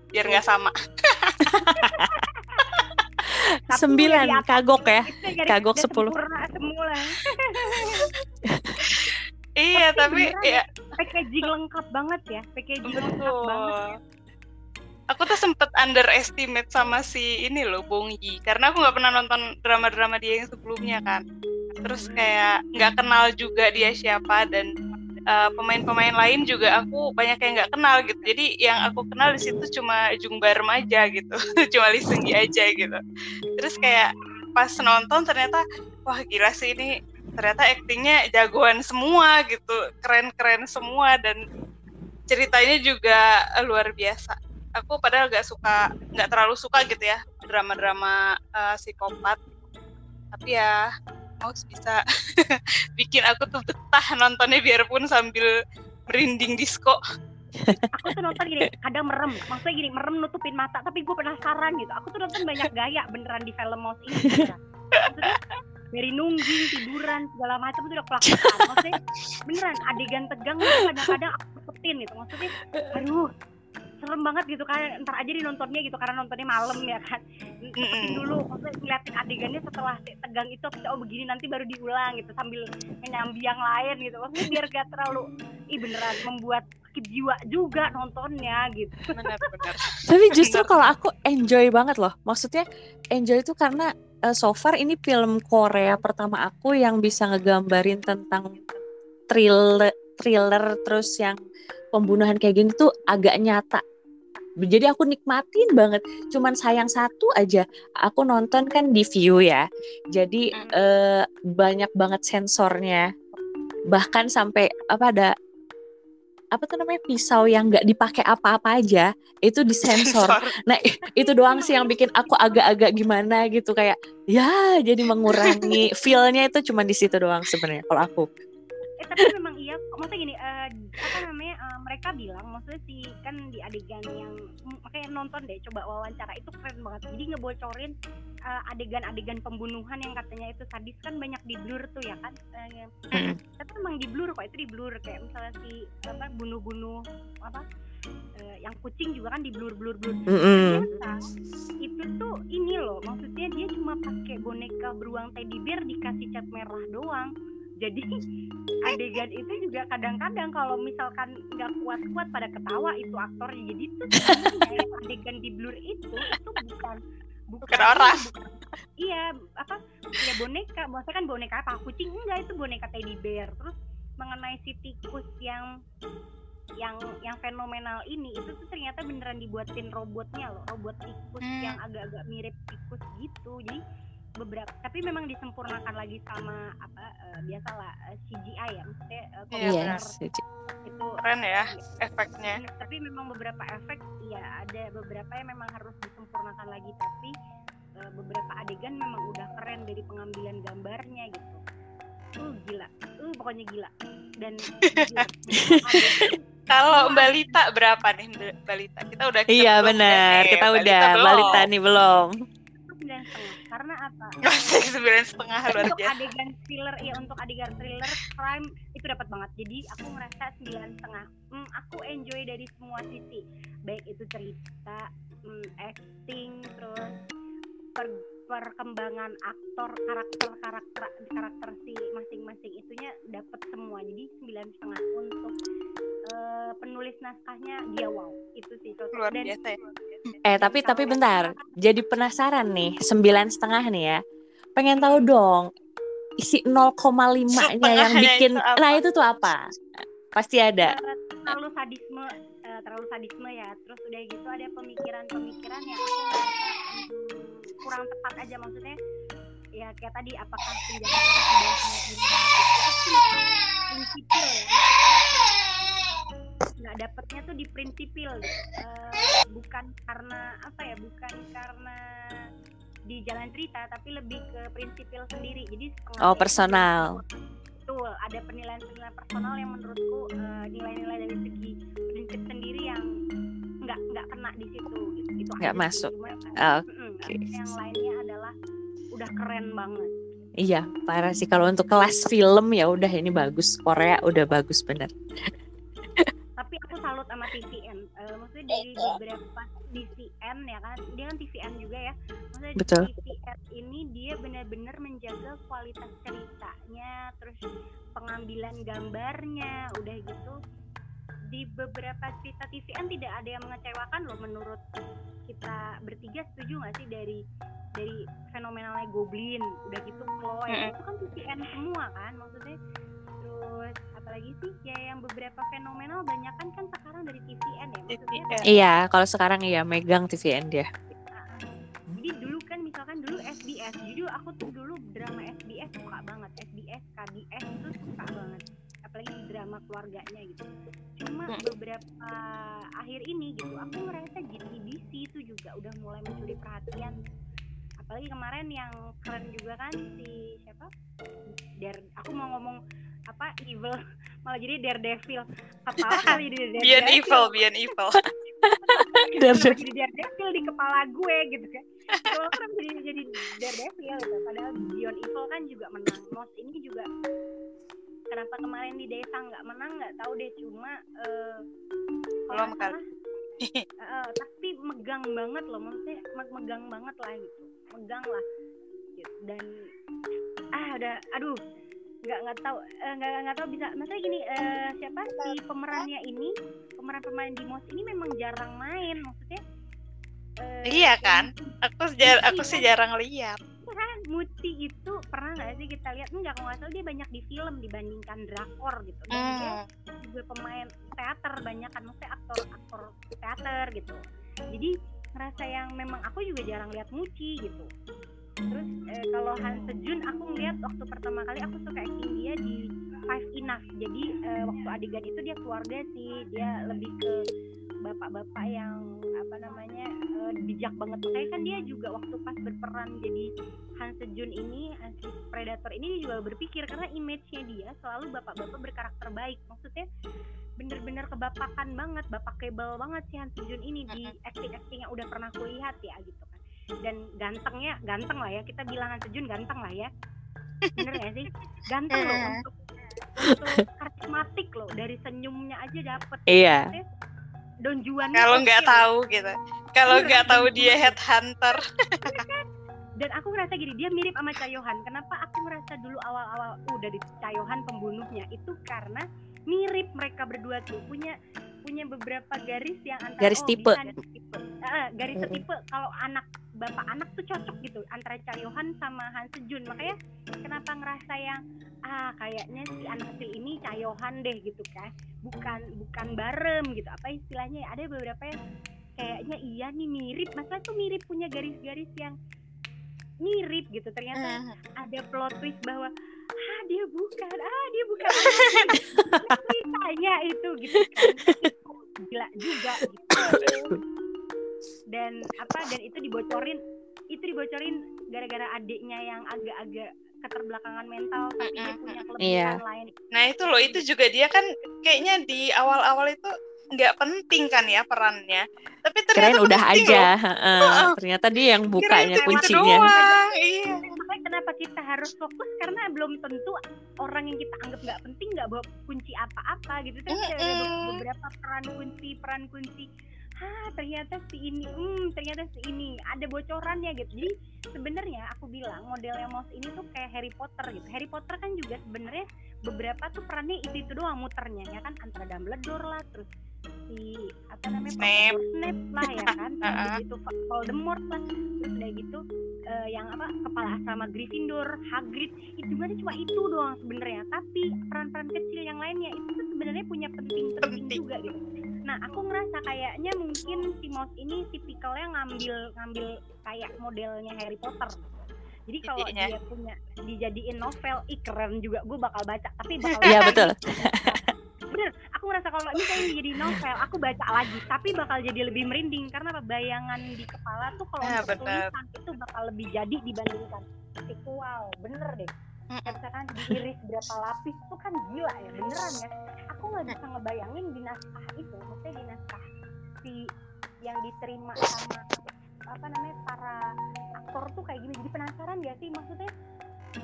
Biar nggak sama. [LAUGHS] Tapi Sembilan, kagok ya. Kagok udah 10. sempurna semula [LAUGHS] Iya, Tapi ya packaging lengkap banget ya packaging lengkap banget ya. betul. Aku tuh sempet underestimate sama si ini loh, Bong Yi. Karena aku nggak pernah nonton drama-drama dia yang sebelumnya kan. Terus kayak nggak kenal juga dia siapa dan uh, pemain-pemain lain juga aku banyak yang nggak kenal gitu. Jadi yang aku kenal di situ cuma Jung Barem aja gitu, [LAUGHS] cuma Lee aja gitu. Terus kayak pas nonton ternyata wah gila sih ini. Ternyata aktingnya jagoan semua gitu, keren-keren semua dan ceritanya juga luar biasa. Aku padahal gak suka nggak terlalu suka gitu ya drama-drama uh, psikopat. Tapi ya mau bisa [LAUGHS] bikin aku tuh betah nontonnya biarpun sambil merinding disco. Aku tuh nonton gini kadang merem. Maksudnya gini merem nutupin mata tapi gue penasaran gitu. Aku tuh nonton banyak gaya beneran di film Mouse ini maksudnya dari nungging tiduran segala macam itu udah kelakuan maksudnya beneran adegan tegang kadang-kadang aku sepetin gitu. Maksudnya aduh serem banget gitu kan ntar aja di nontonnya gitu karena nontonnya malam ya kan? Mm dulu maksudnya ngeliatin adegannya setelah tegang itu oh begini nanti baru diulang gitu sambil menyambi yang lain gitu. Maksudnya biar gak terlalu ih beneran membuat sakit jiwa juga nontonnya gitu. Tapi justru kalau aku enjoy banget loh. Maksudnya enjoy itu karena uh, so far ini film Korea pertama aku yang bisa ngegambarin tentang thriller thriller terus yang pembunuhan kayak gini tuh agak nyata jadi aku nikmatin banget. Cuman sayang satu aja aku nonton kan di view ya. Jadi eh, banyak banget sensornya. Bahkan sampai apa ada apa tuh namanya pisau yang nggak dipakai apa-apa aja itu disensor. Nah itu doang sih yang bikin aku agak-agak gimana gitu kayak ya jadi mengurangi feelnya itu cuma di situ doang sebenarnya kalau aku. Eh tapi memang iya. Maksudnya gini uh, apa namanya mereka bilang maksudnya si kan di adegan yang makanya nonton deh coba wawancara itu keren banget. Jadi ngebocorin uh, adegan-adegan pembunuhan yang katanya itu sadis kan banyak di blur tuh ya kan uh, tapi memang di blur kok itu di blur. Kayak misalnya si apa bunuh-bunuh apa uh, yang kucing juga kan di blur blur blur. Mm -hmm. itu tuh ini loh maksudnya dia cuma pakai boneka beruang teddy bear dikasih cat merah doang jadi adegan itu juga kadang-kadang kalau misalkan nggak kuat-kuat pada ketawa itu aktor jadi itu [LAUGHS] adegan di blur itu itu bukan bukan, bukan orang. bukan, iya apa ya boneka. Maksudnya kan boneka apa? Kucing? Enggak itu boneka teddy bear. Terus mengenai si tikus yang yang yang fenomenal ini itu tuh ternyata beneran dibuatin robotnya loh robot tikus hmm. yang agak-agak mirip tikus gitu. Jadi beberapa tapi memang disempurnakan lagi sama apa uh, biasalah uh, eh, CGI ya maksudnya uh, komputer. yes, itu keren ya efeknya. tapi memang beberapa efek ya ada beberapa yang memang harus disempurnakan lagi tapi uh, beberapa adegan memang udah keren dari pengambilan gambarnya gitu. Uh gila. Uh pokoknya gila. Dan [LAUGHS] kalau Mbak Lita berapa nih Mbak Lita? Kita udah kita iya benar. kita udah Mbak Lita nih belum sembilan setengah karena apa? [LAUGHS] Sembilan setengah luar untuk adegan thriller ya untuk adegan thriller crime itu dapat banget. Jadi aku merasa sembilan setengah. Hmm, aku enjoy dari semua sisi. Baik itu cerita hmm, acting terus per perkembangan aktor karakter karakter karakter si masing-masing itunya dapat semua. Jadi sembilan setengah untuk uh, penulis naskahnya dia wow. Itu sih luar dan biasa ya. eh tapi tapi bentar. jadi penasaran nih sembilan setengah nih ya. Pengen tahu dong isi 0,5 nya yang bikin itu nah itu tuh apa? Pasti ada. Terlalu sadisme uh, terlalu sadisme ya. Terus udah gitu ada pemikiran-pemikiran yang kurang tepat aja. Maksudnya ya kayak tadi apakah penjara sudah prinsipil ya nggak dapetnya tuh di prinsipil uh, bukan karena apa ya bukan karena di jalan cerita tapi lebih ke prinsipil sendiri. Jadi oh personal. Betul ada penilaian-penilaian personal yang menurutku eh, nilai-nilai dari segi prinsip sendiri yang nggak nggak kena di situ. Gitu. itu nggak masuk kan, oke okay. yang lainnya adalah udah keren banget. Iya parah sih. Kalau untuk kelas film ya udah ini bagus. Korea udah bagus bener aku salut sama TVN uh, eh, maksudnya dari beberapa TVN ya kan? Dia kan TVN juga ya. Maksudnya Betul. TVN ini dia benar-benar menjaga kualitas ceritanya terus pengambilan gambarnya udah gitu. Di beberapa cerita TVN tidak ada yang mengecewakan loh menurut kita bertiga setuju nggak sih dari dari fenomenalnya Goblin? Udah gitu Chloe. Mm itu kan TVN semua kan? Maksudnya terus apalagi sih ya yang beberapa fenomenal banyak kan kan sekarang dari TVN ya maksudnya iya kalau sekarang iya megang TVN dia. Jadi dulu kan misalkan dulu SBS jadi aku tuh dulu drama SBS suka banget SBS KDS itu suka banget apalagi drama keluarganya gitu. Cuma beberapa akhir ini gitu aku ngerasa JTBC itu juga udah mulai mencuri perhatian. Apalagi kemarin yang keren juga kan si siapa? Dare aku mau ngomong apa evil. [LAUGHS] Malah jadi Daredevil. Apa apa [LAUGHS] jadi Daredevil. Beyond evil, beyond evil. Daredevil. jadi Daredevil di kepala gue gitu kan. Kalau kan jadi jadi Daredevil gitu. Padahal Beyond Evil kan juga menang. Moss ini juga kenapa kemarin di desa nggak menang nggak tahu deh. Cuma eh kalau Belum nggak salah, eh, tapi megang banget loh. Maksudnya me- megang banget lah gitu. Megang lah. Gitu. dan ah udah aduh nggak nggak tahu eh, nggak nggak tahu bisa maksudnya gini eh, siapa si pemerannya ini pemeran pemain di Moss ini memang jarang main maksudnya eh, Iya kan? Aku jar aku sih jarang lihat. kan Muti itu pernah nggak sih kita lihat enggak kalau nggak salah dia banyak di film dibandingkan drakor gitu dan dia Hmm. juga pemain teater banyak kan maksudnya aktor aktor teater gitu jadi ngerasa yang memang aku juga jarang lihat Muci gitu terus eh, kalau Han Sejun aku ngeliat waktu pertama kali aku suka acting dia di Five Enough. Jadi eh, waktu adegan itu dia keluarga sih. Dia lebih ke bapak-bapak yang apa namanya eh, bijak banget. Makanya kan dia juga waktu pas berperan jadi Han Sejun ini si Predator ini dia juga berpikir karena image-nya dia selalu bapak-bapak berkarakter baik. Maksudnya bener-bener kebapakan banget bapak kebal banget si Han Sejun ini di acting-acting yang udah pernah kulihat ya gitu kan dan gantengnya ganteng lah ya. Kita bilang Sejun ganteng lah ya. Bener ya sih? Ganteng loh untuk untuk karismatik loh. Dari senyumnya aja dapet. Iya. Don Juan Kalau nggak tahu gitu. Kalau Iya, nggak tahu dia headhunter. dan aku ngerasa gini dia mirip sama Cayohan kenapa aku ngerasa dulu awal-awal uh dari Cayohan pembunuhnya? Itu karena mirip mereka berdua tuh. Punya punya beberapa garis yang antara Garis oh, tipe. bisa tipe. Eh, garis setipe. Kalau anak bapak anak tuh cocok gitu antara Cayohan sama Han Sejun makanya kenapa ngerasa yang ah kayaknya si anak kecil ini Cayohan deh gitu kan. Bukan bukan barem gitu. Apa istilahnya ya? ada beberapa yang kayaknya iya nih mirip. Masalah tuh mirip punya garis-garis yang mirip gitu. Ternyata Hmm. ada plot twist bahwa ah dia bukan ah dia bukan [LAUGHS] ceritanya itu gitu kan. Gila juga gitu [LAUGHS] dan apa dan itu dibocorin itu dibocorin gara-gara adiknya yang agak-agak keterbelakangan mental tapi dia punya kelebihan lain Nah itu loh, itu juga dia kan kayaknya di awal-awal itu nggak penting kan ya perannya. Tapi ternyata Keren udah aja. loh. Heeh. Ternyata dia yang bukanya kuncinya. doang, Iya. makanya kenapa kita harus fokus karena belum tentu orang yang kita anggap nggak penting nggak bawa kunci apa-apa gitu kan ada Mm-mm. beberapa peran kunci peran kunci ah ternyata si ini hmm ternyata si ini ada bocorannya gitu. Jadi sebenarnya aku bilang modelnya mouse ini tuh kayak Harry Potter gitu. Harry Potter kan juga sebenarnya beberapa tuh perannya itu itu doang muternya ya kan? Antara Dumbledore lah terus si apa namanya Snape. Snape lah ya [LAUGHS] kan Uh-uh. itu Voldemort lah terus udah gitu eh, yang apa kepala asrama Gryffindor Hagrid itu sebenarnya cuma itu doang sebenarnya tapi peran-peran kecil yang lainnya itu tuh sebenarnya punya penting-penting Penting. juga gitu nah aku ngerasa kayaknya mungkin si Mouse ini tipikalnya ngambil ngambil kayak modelnya Harry Potter jadi kalau dia punya dijadiin novel ih keren juga gue bakal baca tapi [LAUGHS] bakal Iya betul. [LAUGHS] bener aku ngerasa kalau ini kayak jadi novel aku baca lagi tapi bakal jadi lebih merinding karena apa bayangan di kepala tuh kalau Ah, untuk tulisan itu bakal lebih jadi dibandingkan. Visual bener deh. Misalkan diiris berapa lapis tuh kan gila ya beneran ya. Aku nggak bisa ngebayangin di naskah itu maksudnya di naskah si yang diterima sama apa namanya para aktor tuh kayak gini. Jadi penasaran gak sih? Maksudnya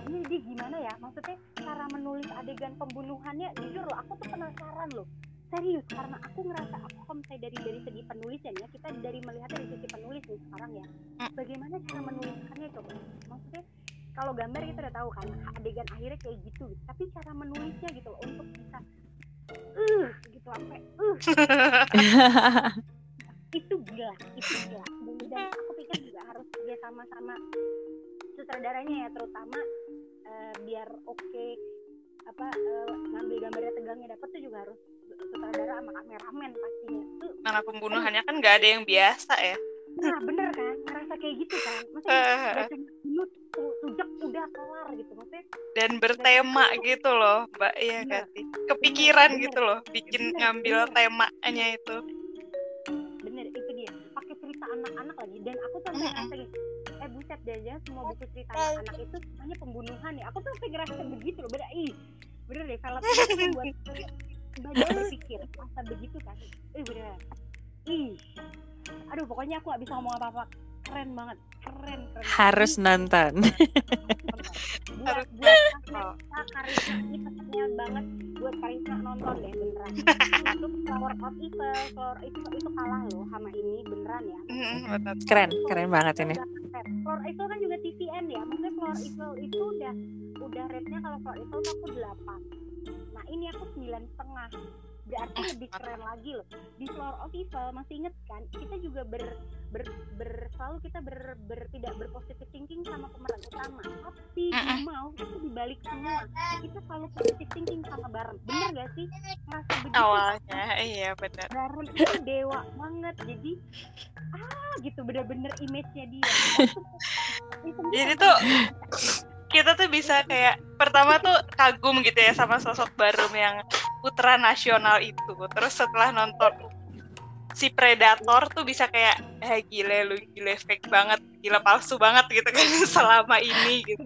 ini dia gimana ya? Maksudnya cara menulis adegan pembunuhannya jujur loh aku penasaran loh. Serius karena aku ngerasa aku kalau misalnya dari dari segi penulisan ya kita dari melihat dari sisi penulis nih sekarang ya. Hmm. bagaimana cara menuliskannya coba? Maksudnya kalau gambar kita udah tahu kan adegan akhirnya kayak gitu. Gitu. tapi cara menulisnya gitu loh untuk bisa uh gitu sampai uh itu gila itu gila. Dan, aku pikir juga harus dia sama-sama sutradaranya ya terutama eh, biar oke apa eh, ngambil gambarnya tegangnya dapat tuh juga harus sutradara sama kameramen pastinya. Tuh Karena pembunuhannya kan nggak ada yang biasa ya. nah bener kan? Ngerasa kayak gitu kan? Maksudnya Eh. bunuh tuh, tuh jek udah kelar gitu maksudnya dan bertema gitu loh mbak iya Iya. kan sih? Kepikiran Bener, gitu loh bikin Bener, ngambil bener. temanya itu. Bener itu dia. Pakai cerita anak-anak lagi. Dan aku tuh ngerasa buset deh ya semua buku cerita anak-anak itu semuanya pembunuhan ya. Aku tuh sampai ngerasa begitu loh bener ih bener deh film itu membuat banyak [LAUGHS] berpikir masa begitu kan. Ih bener. Ih aduh pokoknya aku gak bisa ngomong apa-apa keren banget keren keren Harus [LAUGHS] Ini nonton. buat Harus buat Karisma Karisma ini pesannya banget buat Karisma nonton deh beneran itu Flower of Evil Flower itu itu kalah loh sama ini beneran ya. Keren, keren banget ini. Floor Evil kan juga TVN ya maksudnya Floor Evil itu udah udah rate-nya kalau Floor Evil tuh aku 8 nah ini aku sembilan setengah berarti lebih keren lagi loh. Di Floor of Evil masih inget kan kita juga ber, ber, ber- selalu kita ber, ber tidak berpositif thinking sama pemeran utama. Tapi Mm-mm. mau itu dibalik semua. Kita selalu positif thinking sama bareng. Bener gak sih? Ngerasa begitu awalnya iya benar Baron itu dewa banget. Jadi ah gitu. Bener-bener image-nya dia. Jadi tuh kita tuh bisa kayak pertama tuh kagum gitu ya sama sosok Barum yang putra nasional itu. Terus setelah nonton si Predator tuh bisa kayak eh gile lu gile fake banget, gila palsu banget gitu kan [LAUGHS] selama ini gitu.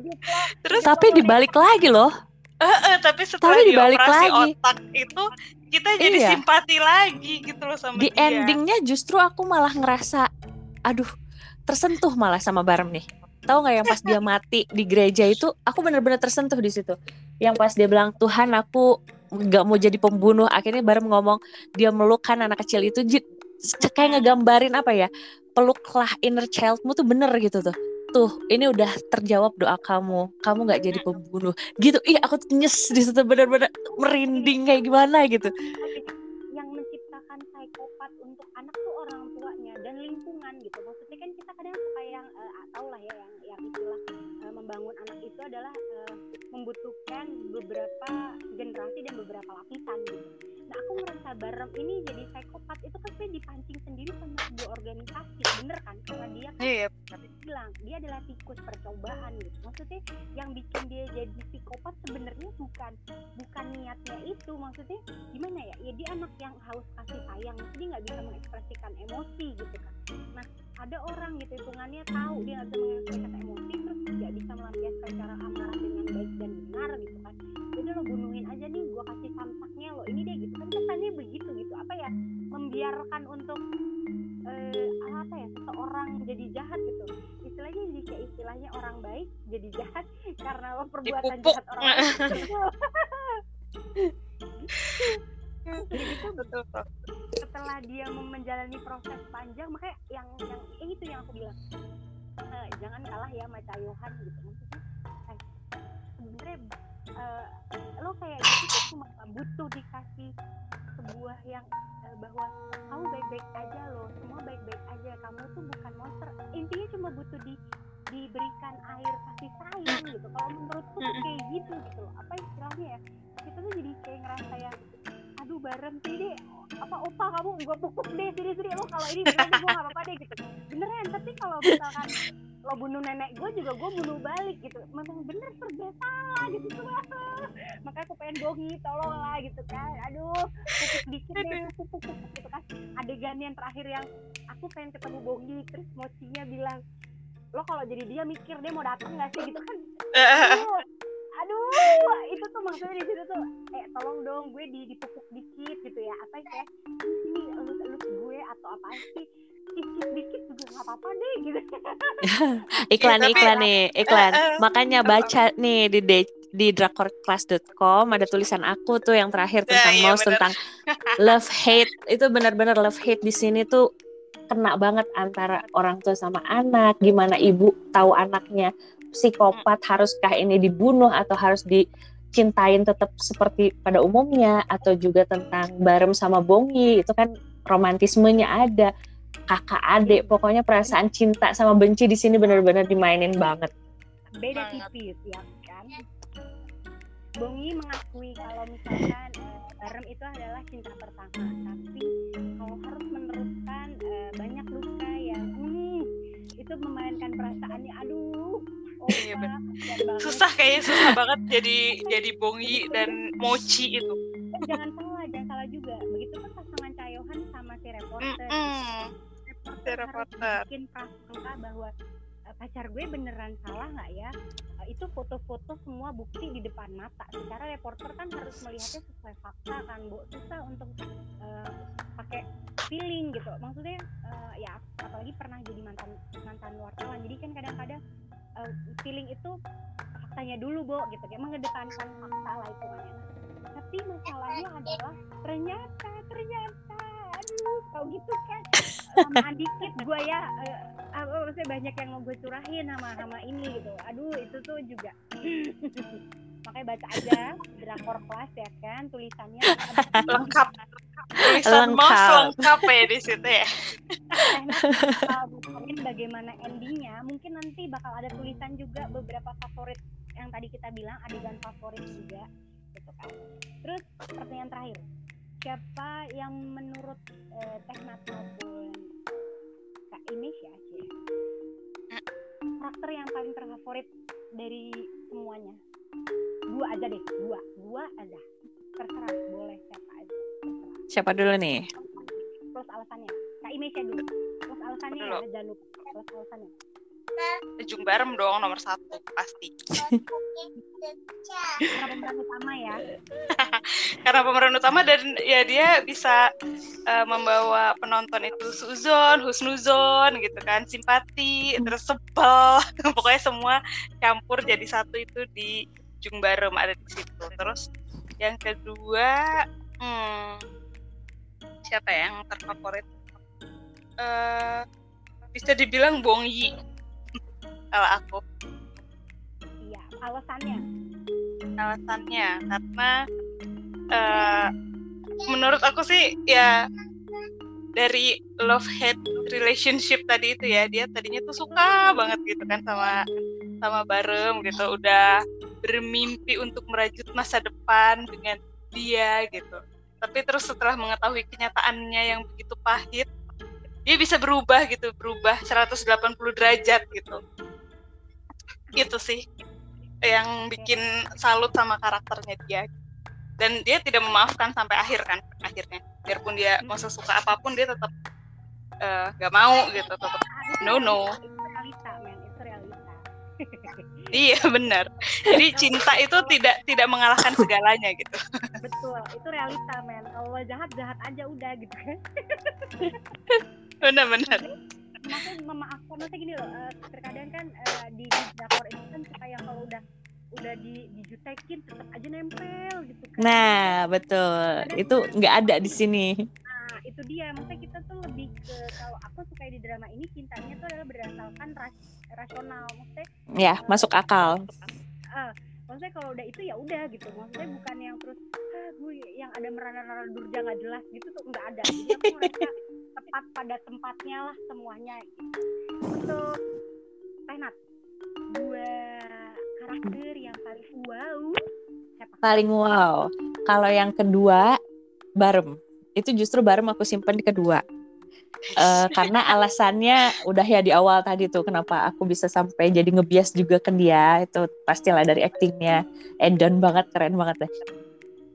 Terus Tapi dibalik lagi loh. eh, eh, tapi setelah Tapi dibalik dioperasi lagi. otak itu kita jadi Iya. simpati lagi gitu loh sama Di dia. endingnya justru aku malah ngerasa, aduh, tersentuh malah sama Barem nih. Tahu nggak yang pas dia mati di gereja itu, aku bener-bener tersentuh di situ. Yang pas dia bilang Tuhan aku nggak mau jadi pembunuh, akhirnya Barem ngomong dia meluk kan anak kecil itu, kayak ngegambarin apa ya, peluklah inner childmu tuh bener gitu tuh. Tuh, ini udah terjawab doa kamu. Kamu nggak jadi pembunuh. Gitu. Ih, aku nyes di situ bener-bener merinding kayak gimana gitu. yang menciptakan psikopat untuk anak tuh orang tuanya dan lingkungan gitu maksudnya kan kita kadang suka yang eh, tau lah ya yang yang istilah eh, membangun anak itu adalah eh, membutuhkan beberapa generasi dan beberapa lapisan gitu. Nah aku merasa bareng ini jadi psikopat. Itu kan sebenarnya dipancing sendiri sama sebuah organisasi bener kan? Karena dia kan Iya, bilang dia adalah tikus percobaan gitu. Maksudnya yang bikin dia jadi psikopat sebenarnya bukan bukan niatnya itu. Maksudnya gimana ya? Ya dia anak yang haus kasih sayang. Jadi nggak bisa mengekspresikan emosi gitu kan. Nah ada orang gitu hitungannya tahu dia nggak bisa mengekspresikan emosi terus nggak bisa melampiaskan cara amarah dengan baik dan benar gitu kan. Jadi lo bunuhin aja nih gua kasih samsaknya lo. Ini deh gitu kan kesannya begitu gitu. Apa ya membiarkan untuk eh, apa ya seseorang jadi jahat gitu. Istilahnya jadi kayak istilahnya orang baik jadi jahat [LAUGHS] karena perbuatan Dipupuk. jahat orang lain [LAUGHS] Jadi itu betul setelah dia menjalani proses panjang makanya yang yang yang itu yang aku bilang. Eh, jangan kalah ya sama Cayohan gitu. Maksudnya eh, sebenarnya eh, lo kayak gitu tuh cuma butuh dikasih sebuah yang eh, bahwa kamu baik-baik aja lo semua baik-baik aja kamu tuh bukan monster. Intinya cuma butuh di diberikan air kasih sayang gitu. Kalau menurutku tuh kayak gitu gitu loh. Apa istilahnya ya? Kita tuh jadi kayak ngerasa ya aduh bareng sih deh. Apa opa kamu? Gua pupuk deh sini sini. Lo kalau ini bilang gue gak apa-apa deh gitu. Beneran tapi kalau misalkan lo bunuh nenek gue juga gue bunuh balik gitu. Memang bener serba salah gitu. Semua [LAUGHS] makanya aku pengen bongi tolong lah gitu kan. Aduh pupuk dikit deh pupuk pupuk gitu kan. Adegan yang terakhir yang aku pengen ketemu bongi terus mochinya bilang lo kalau jadi dia mikir dia mau datang nggak sih? Gitu kan. Aduh, [LAUGHS] aduh itu tuh maksudnya di situ tuh eh tolong dong gue di dipupuk dikit gitu ya. Apa ya ini elus elus gue atau apa sih dikit dikit juga nggak apa apa deh gitu. [LAUGHS] Iklan tapi- iklan nih iklan. Eh, eh. makanya baca nih di de- di drakorclass.com ada tulisan aku tuh yang terakhir Ya, tentang iya, mouse bener. tentang [LAUGHS] love hate. Itu benar-benar love hate di sini tuh kena banget antara orang tua sama anak. Gimana ibu tahu anaknya psikopat haruskah ini dibunuh atau harus dicintain tetap seperti pada umumnya? Atau juga tentang barem sama bongi itu kan romantismenya ada kakak adik pokoknya perasaan cinta sama benci di sini benar-benar dimainin banget. Beda tipis ya kan? Bongi mengakui kalau misalkan eh, Barem itu adalah cinta pertama tapi kalau harus meneruskan eh, banyak luka yang hmm, itu memainkan perasaannya aduh Iya, banget. susah kayaknya susah banget jadi jadi bongi dan mochi itu. Eh, jangan salah jangan salah juga. Begitu kan pasangan Cayohan sama si reporter. Mm-mm. Reporter reporter. bikin prasangka bahwa eh, pacar gue beneran salah nggak ya? Eh, itu foto-foto semua bukti di depan mata. Secara reporter kan harus melihatnya sesuai fakta kan bu. Susah untuk eh, pakai feeling gitu. Maksudnya eh, ya apalagi pernah jadi mantan mantan wartawan. Jadi kan kadang-kadang eh, feeling itu faktanya dulu bu gitu. Kayak mengedepankan fakta lah itu tapi masalahnya adalah ternyata ternyata aduh kau gitu kan. Lamaan dikit gue ya eh, apa maksudnya banyak yang mau gue curahin sama sama ini gitu. Aduh itu tuh juga. [LAUGHS] Makanya baca aja drakor kelas ya kan tulisannya. Lengkap. Tulisan Lengkap. lengkap ya di situ ya. Bakal ngomongin bagaimana endingnya? Mungkin nanti bakal ada tulisan juga beberapa favorit yang tadi kita bilang adegan favorit juga gitu kan terus pertanyaan terakhir. Siapa yang menurut eh, Teh Nat maupun Kak Ines ya Cie? karakter yang paling terfavorit dari semuanya. Dua aja deh dua. Dua aja. Terserah boleh siapa aja terserah. Siapa dulu nih? plus alasannya. Kak Inesya dulu. Plus alasannya Dulu. ya jangan lupa. Plus alasannya Ujung Barem dong nomor satu pasti. Karena pemeran utama ya. [LAUGHS] Karena pemeran utama dan ya dia bisa eh, membawa penonton itu suzon, husnuzon gitu kan, simpati, terus sebel, [LAUGHS] pokoknya semua campur jadi satu itu di Jung Barem ada di situ. Terus yang kedua, hmm, siapa ya yang terfavorit? Eh, bisa dibilang Bong Yi kalau aku. Iya alasannya. Alasannya karena eh, menurut aku sih ya dari love hate relationship tadi itu ya dia tadinya tuh suka banget gitu kan sama sama Barem gitu. Udah bermimpi untuk merajut masa depan dengan dia gitu. Tapi terus setelah mengetahui kenyataannya yang begitu pahit dia bisa berubah gitu berubah 180 derajat gitu gitu sih. Yang bikin salut sama karakternya dia. Dan dia tidak memaafkan sampai akhir kan akhirnya. Biarpun dia mau sesuka apa pun dia tetap eh, nggak mau gitu tetap no no. Itu realita men itu realita. [LAUGHS] Iya benar. Jadi cinta itu tidak tidak mengalahkan segalanya gitu. Betul itu realita men. Kalau jahat jahat aja udah gitu kan. Benar-benar maksudnya memaafkan maksudnya gini loh eh, terkadang kan eh, di di drakor itu kan suka yang kalau udah udah di dijutekin tetap aja nempel gitu kan Nah, betul. Itu nggak ada di sini. Nah, itu dia maksudnya kita tuh lebih ke kalau aku suka di drama ini cintanya tuh adalah berdasarkan ras- rasional maksudnya Ya, masuk akal. eh, maksudnya kalau udah itu ya udah gitu maksudnya bukan yang terus ah, gue yang ada merana-rana durja nggak jelas gitu tuh nggak ada jadi aku merasa tepat pada tempatnya lah semuanya gitu. untuk Penat dua karakter yang paling wow siapa Paling wow. Kalau yang kedua, Barem. Itu justru Barem aku simpen di kedua. Eh, karena [LAUGHS] alasannya udah ya di awal tadi tuh kenapa aku bisa sampai jadi ngebias juga ke dia itu pastilah dari aktingnya. Edon banget keren banget deh.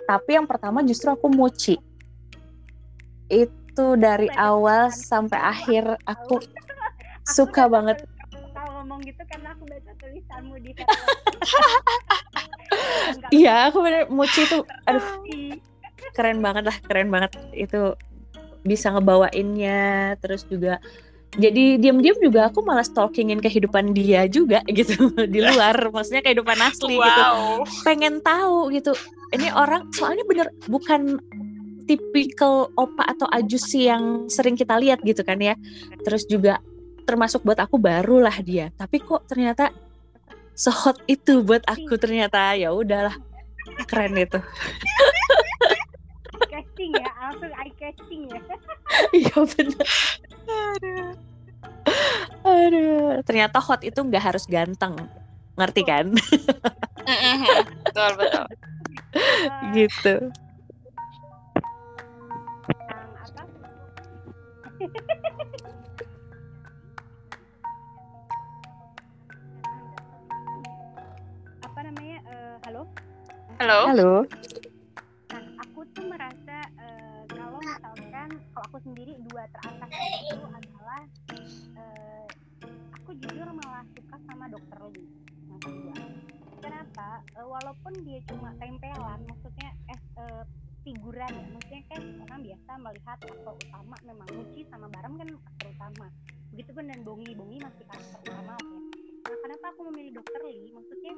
Tapi yang pertama justru aku Mochi itu dari awal sampai akhir aku suka banget. ngomong gitu karena aku baca tulisanmu di [LAUGHS] iya aku bener Mochi itu aduh. Keren banget lah keren banget. Itu bisa ngebawainnya terus juga jadi diam-diam juga aku malah stalkingin kehidupan dia juga [LAUGHS] gitu di luar maksudnya kehidupan asli gitu. Wow. Pengen tahu gitu ini orang soalnya bener bukan tipikal opa atau ajusi yang sering kita lihat gitu kan ya. Terus juga termasuk buat aku barulah dia tapi kok ternyata sehot itu buat aku ternyata ya udahlah keren itu [LAUGHS] casting ya langsung eye casting ya. [LAUGHS] Iya bener. Aduh. aduh. Ternyata hot itu nggak harus ganteng. Ngerti kan? [LAUGHS] Betul betul. Eh, gitu. Yang apa Halo. Halo. Nah, aku tuh merasa aku sendiri dua teratas itu adalah eh, aku jujur malah suka sama dokter Lee yang kedua. Kenapa? Eh, walaupun dia cuma tempelan, maksudnya eh, eh, figuran ya, maksudnya kan orang biasa melihat aktor utama memang Muci sama Baram kan aktor utama. Begitupun dan Bongi, Bongi masih karakter utama ya. Nah, kenapa aku memilih dokter Lee? Maksudnya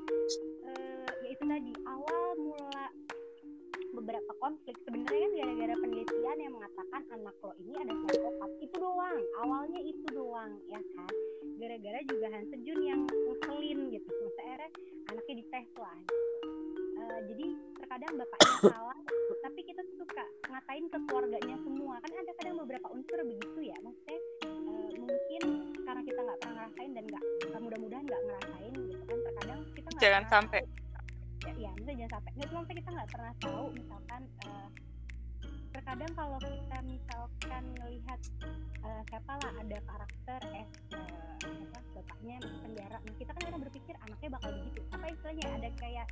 eh, ya itu tadi awal mula beberapa konflik. Sebenarnya kan gara-gara penelitian yang mengatakan anak lo ini ada psikopat. Itu doang. Awalnya itu doang ya kan? Gara-gara juga Han Sejun yang ngeselin gitu. Masa akhirnya anaknya dites lah gitu. Eh, jadi terkadang bapaknya salah tapi kita suka ngatain ke keluarganya semua. Kan ada kadang beberapa unsur begitu ya. Maksudnya eh, mungkin karena kita nggak pernah ngerasain dan nggak mudah-mudahan nggak ngerasain gitu kan. Terkadang kita nggak Jangan sampai. Tahu ya, ya misalnya jangan sampai. Nggak cuma kita nggak pernah tahu misalkan eh, terkadang kalau kita misalkan melihat eh, siapa lah ada karakter eh eh, apa bapaknya penjara nah kita kan kadang berpikir anaknya bakal begitu. Apa istilahnya? Ada kayak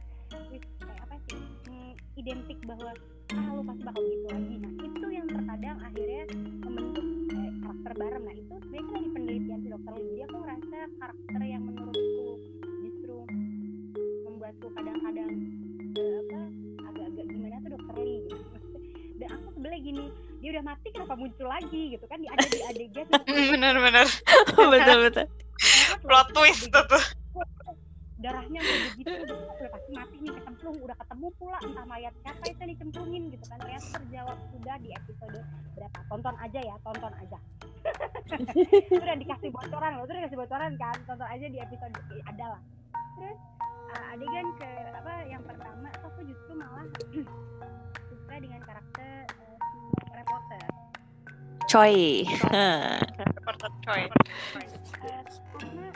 kayak apa sih hmm, identik bahwa ah lu pasti bakal begitu lagi. Nah itu yang terkadang akhirnya membentuk eh, karakter bareng. Nah itu sebenarnya kan dari penelitian si dokter Lee. Aku ngerasa karakter yang menurutku membuatku kadang-kadang eh, apa agak-agak gimana tuh dokter Lee gitu. [LAUGHS] dan aku sebelah gini dia udah mati kenapa muncul lagi gitu kan di ada di adegan Bener-bener. betul betul. Plot twist tuh. tuh. [LAUGHS] darahnya udah begitu udah pasti mati nih kecemplung udah ketemu pula entah mayat siapa itu dicemplungin gitu kan ternyata terjawab sudah di episode berapa tonton aja ya tonton aja [LAUGHS] itu udah dikasih bocoran loh udah dikasih bocoran kan tonton aja di episode ada lah terus uh, adegan ke apa yang pertama tuh aku justru malah [CLEARS THROAT] suka dengan karakter uh, si reporter Choi. Reporter Choi. Eh, karena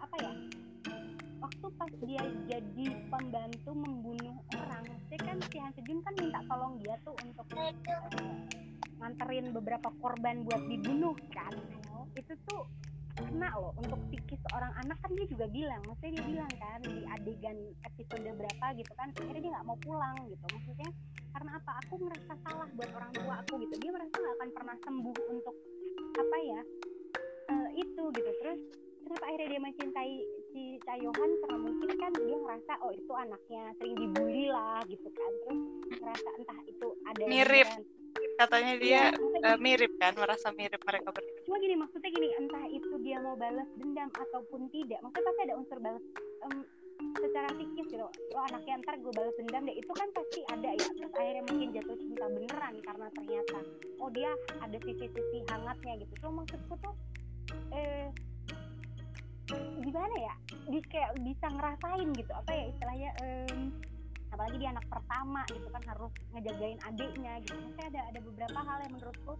apa ya waktu pas dia jadi pembantu membunuh orang maksudnya kan si Han Sejun kan minta tolong dia tuh untuk nganterin beberapa korban buat dibunuh kan itu tuh kena loh untuk psikis seorang anak. Kan dia juga bilang maksudnya dia bilang kan di adegan episode berapa gitu kan akhirnya dia nggak mau pulang gitu. Maksudnya karena apa? Aku merasa salah buat orang tua aku gitu. Dia merasa nggak akan pernah sembuh untuk apa ya eh, itu gitu. Terus kenapa akhirnya dia mencintai si Chayohan karena mungkin kan dia ngerasa oh itu anaknya sering dibully lah gitu kan. Terus ngerasa entah itu ada Mirip. hubungan- Katanya Iya, dia maksudnya eh, mirip kan, merasa mirip mereka berdua. cuma gini maksudnya gini entah itu dia mau balas dendam ataupun tidak. Maksudnya pasti ada unsur balas em, secara psikis gitu. Lo anaknya ntar gue balas dendam deh. Itu kan pasti ada ya. Terus akhirnya mungkin jatuh cinta beneran karena ternyata oh dia ada sisi-sisi hangatnya gitu. Cuma maksudku tuh eh gimana ya? Di kayak bisa ngerasain gitu apa ya istilahnya em, apalagi dia anak pertama gitu kan harus ngejagain adiknya gitu. Maksudnya ada ada beberapa hal yang menurutku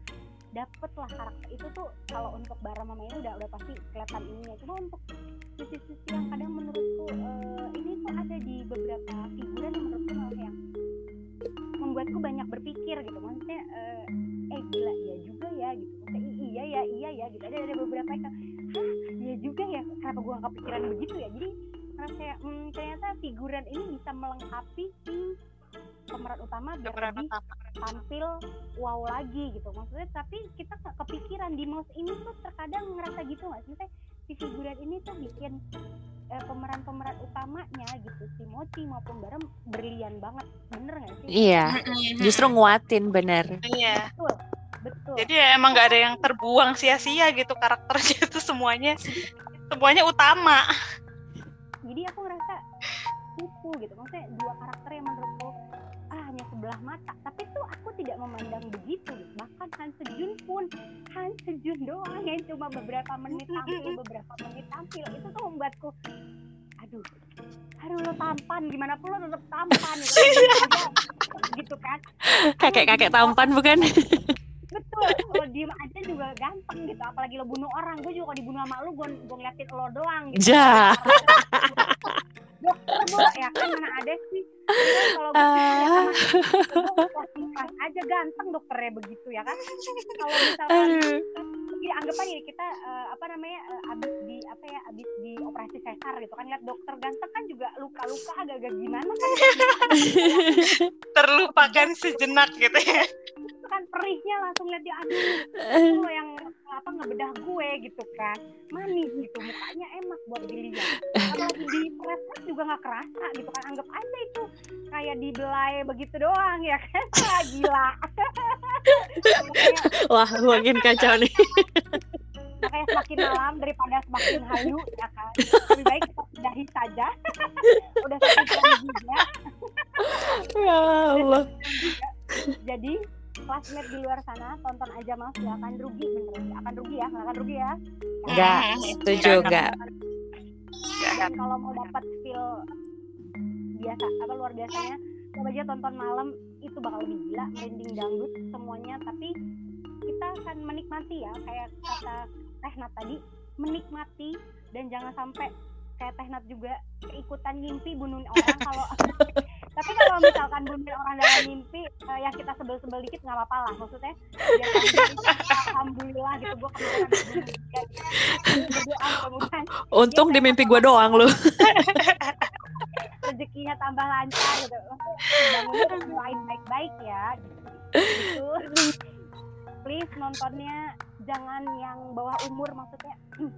dapet lah karakter itu tuh kalau untuk Bara Mama ini udah udah pasti kelihatan ininya. Cuma untuk sisi-sisi yang kadang menurutku eh, ini tuh ada di beberapa figuran yang menurutku malah yang membuatku banyak berpikir gitu. Maksudnya eh, eh gila iya juga ya gitu. Maksudnya "I- iya ya iya ya gitu. Ada ada beberapa yang iya juga ya kenapa gua nggak kepikiran begitu ya? Jadi merasa kayak hmm, ternyata figuran ini bisa melengkapi si pemeran utama biar Pemeran lebih utama. tampil wow lagi gitu. Maksudnya tapi kita nggak kepikiran di mouse ini tuh terkadang ngerasa gitu nggak sih si figuran ini tuh bikin eh, pemeran-pemeran utamanya gitu si Mochi maupun Barem berlian banget bener nggak sih Iya, justru nguatin bener. Iya. betul betul Jadi ya emang nggak ada yang terbuang sia-sia gitu karakternya itu semuanya semuanya utama. jadi aku ngerasa itu gitu maksudnya dua karakter yang menurutku ah hanya sebelah mata tapi tuh aku tidak memandang begitu gitu. Bahkan Han Sejun pun Han Sejun doang yang cuma beberapa menit tampil beberapa menit tampil itu tuh membuatku aduh aduh lo tampan gimana pun lo tetap tampan gitu, gitu kan Kakek-kakek tampan bukan? betul lo diem aja juga ganteng gitu apalagi lo bunuh orang gue juga kalau dibunuh sama lo gue gue ngeliatin lo doang gitu Ja. dokter bu ya kan mana ada sih kalau [LAUGHS] gue Ah. aja ganteng dokternya begitu ya kan? Kalau misalkan. Jadi anggapan ini kita uh, apa namanya uh, abis di apa ya abis di operasi sesar gitu kan lihat dokter ganteng kan juga luka-luka agak-agak gimana kan? [LAUGHS] Terlupakan sejenak gitu ya. Itu kan perihnya langsung lihat dia aduh [LAUGHS] lo yang apa ngebedah gue gitu kan. Manis gitu mukanya enak buat dilihat. Kalau di press juga nggak kerasa gitu kan anggap aja itu kayak dibelai begitu doang ya kan? [LAUGHS] Gila. [LAUGHS] Wah makin kacau nih. Makanya semakin malam daripada semakin halu ya kan? Lebih baik kita sudahi saja. [LAUGHS] Udah satu jam juga. Ya Allah. jadi classmate di luar sana tonton aja mas. Ya akan rugi bener. Akan rugi ya nggak akan rugi ya. Enggak setuju enggak dan kalau mau dapat feel biasa apa luar biasanya. Coba aja tonton malam itu bakal lebih gila merinding dangdut semuanya. Tapi kita akan menikmati ya kayak kata Tehnat tadi menikmati dan jangan sampai kayak Tehnat juga keikutan mimpi bunuh orang kalau [LAUGHS] tapi kalau misalkan bunuh orang dalam mimpi uh, yang kita sebel-sebel dikit nggak apa-apa lah. Maksudnya biar alhamdulillah gitu gue kemudian untung di mimpi gue doang lu rezekinya tambah lancar gitu. Bangunnya lain baik-baik ya. Gitu. Please nontonnya jangan yang bawah umur maksudnya [CLEARS THROAT]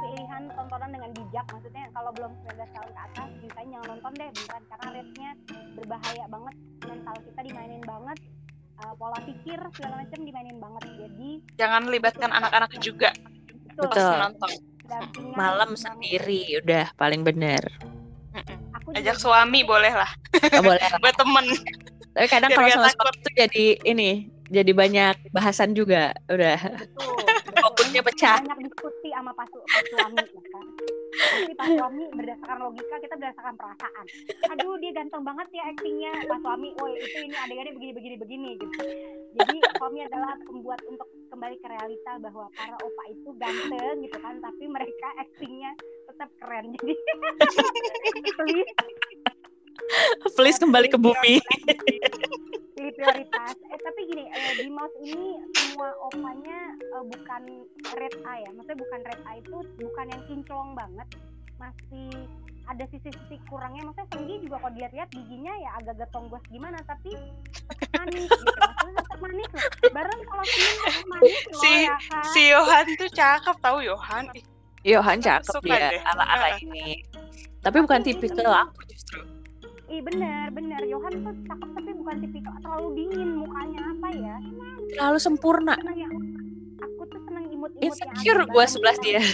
pilihan tontonan dengan bijak. Maksudnya kalau belum 19 tahun ke atas bisa jangan nonton deh beneran karena rate-nya berbahaya banget mental kita dimainin banget uh, pola pikir segala macam dimainin banget. Jadi jangan libatkan anak-anak juga. Betul, betul. nonton. Malam sendiri udah paling bener aku ajak suami boleh lah. Oh, boleh [LAUGHS] buat temen. Tapi kadang kalau sama suami tuh jadi ini jadi banyak bahasan juga udah. [LAUGHS] Fokusnya pecah. banyak diskusi sama pas, pas suami ya kan? Tapi pas suami berdasarkan logika kita berdasarkan perasaan. Aduh dia ganteng banget ya aktingnya. Pas suami oh itu ini adegannya begini begini begini gitu. Jadi suami adalah pembuat untuk kembali ke realita bahwa para opa itu ganteng gitu kan? Tapi mereka aktingnya tetap keren. [LAUGHS] Jadi please [LAUGHS] please kembali ke bumi pilih prioritas. Eh tapi gini eh, di mouse ini semua opanya eh, bukan red eye ya. Maksudnya bukan red eye itu bukan yang kinclong banget. Masih ada sisi-sisi kurangnya. Maksudnya Senggi juga kalau dilihat-lihat giginya ya agak-agak tonggos gimana tapi manis gitu. Maksudnya tetap manis loh. Bareng kalau senyum manis loh si, ya kan? si Yohan tuh cakep tahu Yohan Yohan cakep dia ala-ala [LAUGHS] ini. Tapi bukan tipikal aku justru. Ih bener bener. Yohan tuh cakep tapi bukan tipikal. Terlalu dingin mukanya apa ya? Terlalu sempurna. Ya aku tuh seneng imut-imut insecure gue sebelah dia. [LAUGHS]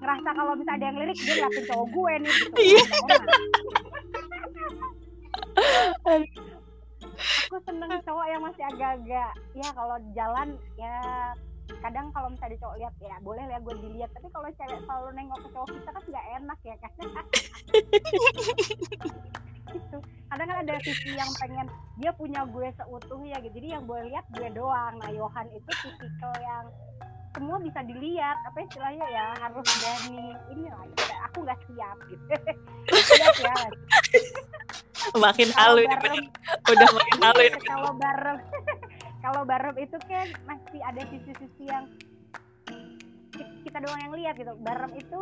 Ngerasa kalau misalnya ada yang lirik dia ngeliatin cowok gue nih gitu. [LAUGHS] Iya. aku seneng cowok yang masih agak-agak ya kalau jalan ya kadang kalau misalnya cowok lihat ya boleh lah gue dilihat. Tapi kalau cewek selalu nengok ke cowok kita kan nggak enak ya kan? [LAUGHS] Gitu. Kadang kan ada sisi yang pengen dia punya gue seutuhnya gitu. Jadi yang gue lihat gue doang. Nah Yohan itu tipikal yang semua bisa dilihat. Apa istilahnya ya? Harus berani. Ini lah gitu. aku nggak siap gitu. Siap ya. Makin halu ini bener udah makin halu ini. kalau bareng kalau bareng itu kan masih ada sisi-sisi yang kita doang yang lihat gitu. Bareng itu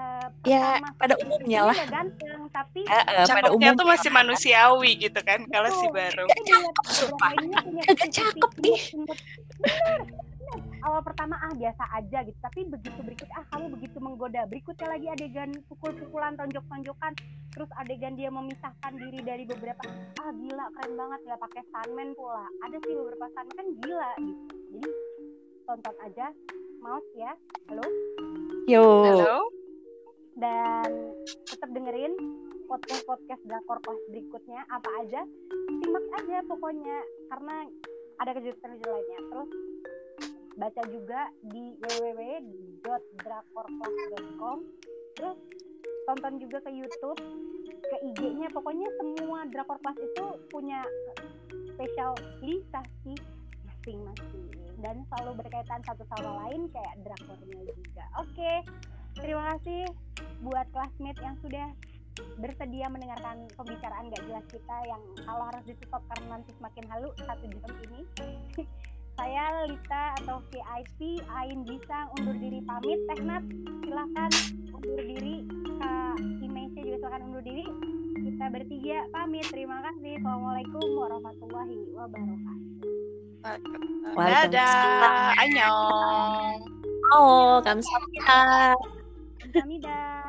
uh, ya pada umumnya lah. ganteng tapi uh, uh, pada umumnya tuh masih manusiawi gitu kan kalau si baru agak cakep nih awal pertama ah biasa aja gitu. Tapi begitu berikut ah kamu begitu menggoda. Berikutnya lagi adegan pukul-pukulan tonjok-tonjokan. Terus adegan dia memisahkan diri dari beberapa ah gila keren banget nggak pakai stuntman pula. Ada sih beberapa stuntman kan gila gitu. Jadi tonton aja. Mouse ya. Halo? Yo. Halo? Dan tetap dengerin podcast podcast drakor kelas berikutnya. Apa aja? Simak aja pokoknya karena ada kejutan-kejutan lainnya. Terus baca juga di www.drakorclass.com terus tonton juga ke YouTube ke IG-nya. Pokoknya semua drakor class itu punya spesialisasi masing-masing. Dan selalu berkaitan satu sama lain kayak drakornya juga. Oke terima kasih buat classmate yang sudah bersedia mendengarkan pembicaraan gak jelas kita yang kalau harus ditutup karena nanti semakin halu satu jam ini [LAUGHS] saya Lita atau VIP Ain Gisang undur diri pamit. Teknat silahkan undur diri. Kak Imesya juga silahkan undur diri. Kita bertiga pamit. Terima kasih. Assalamualaikum warahmatullahi wabarakatuh. Waalaikumsalam. Dadah. Annyeong. Oh, kamsahamnida. Kamsahamnida.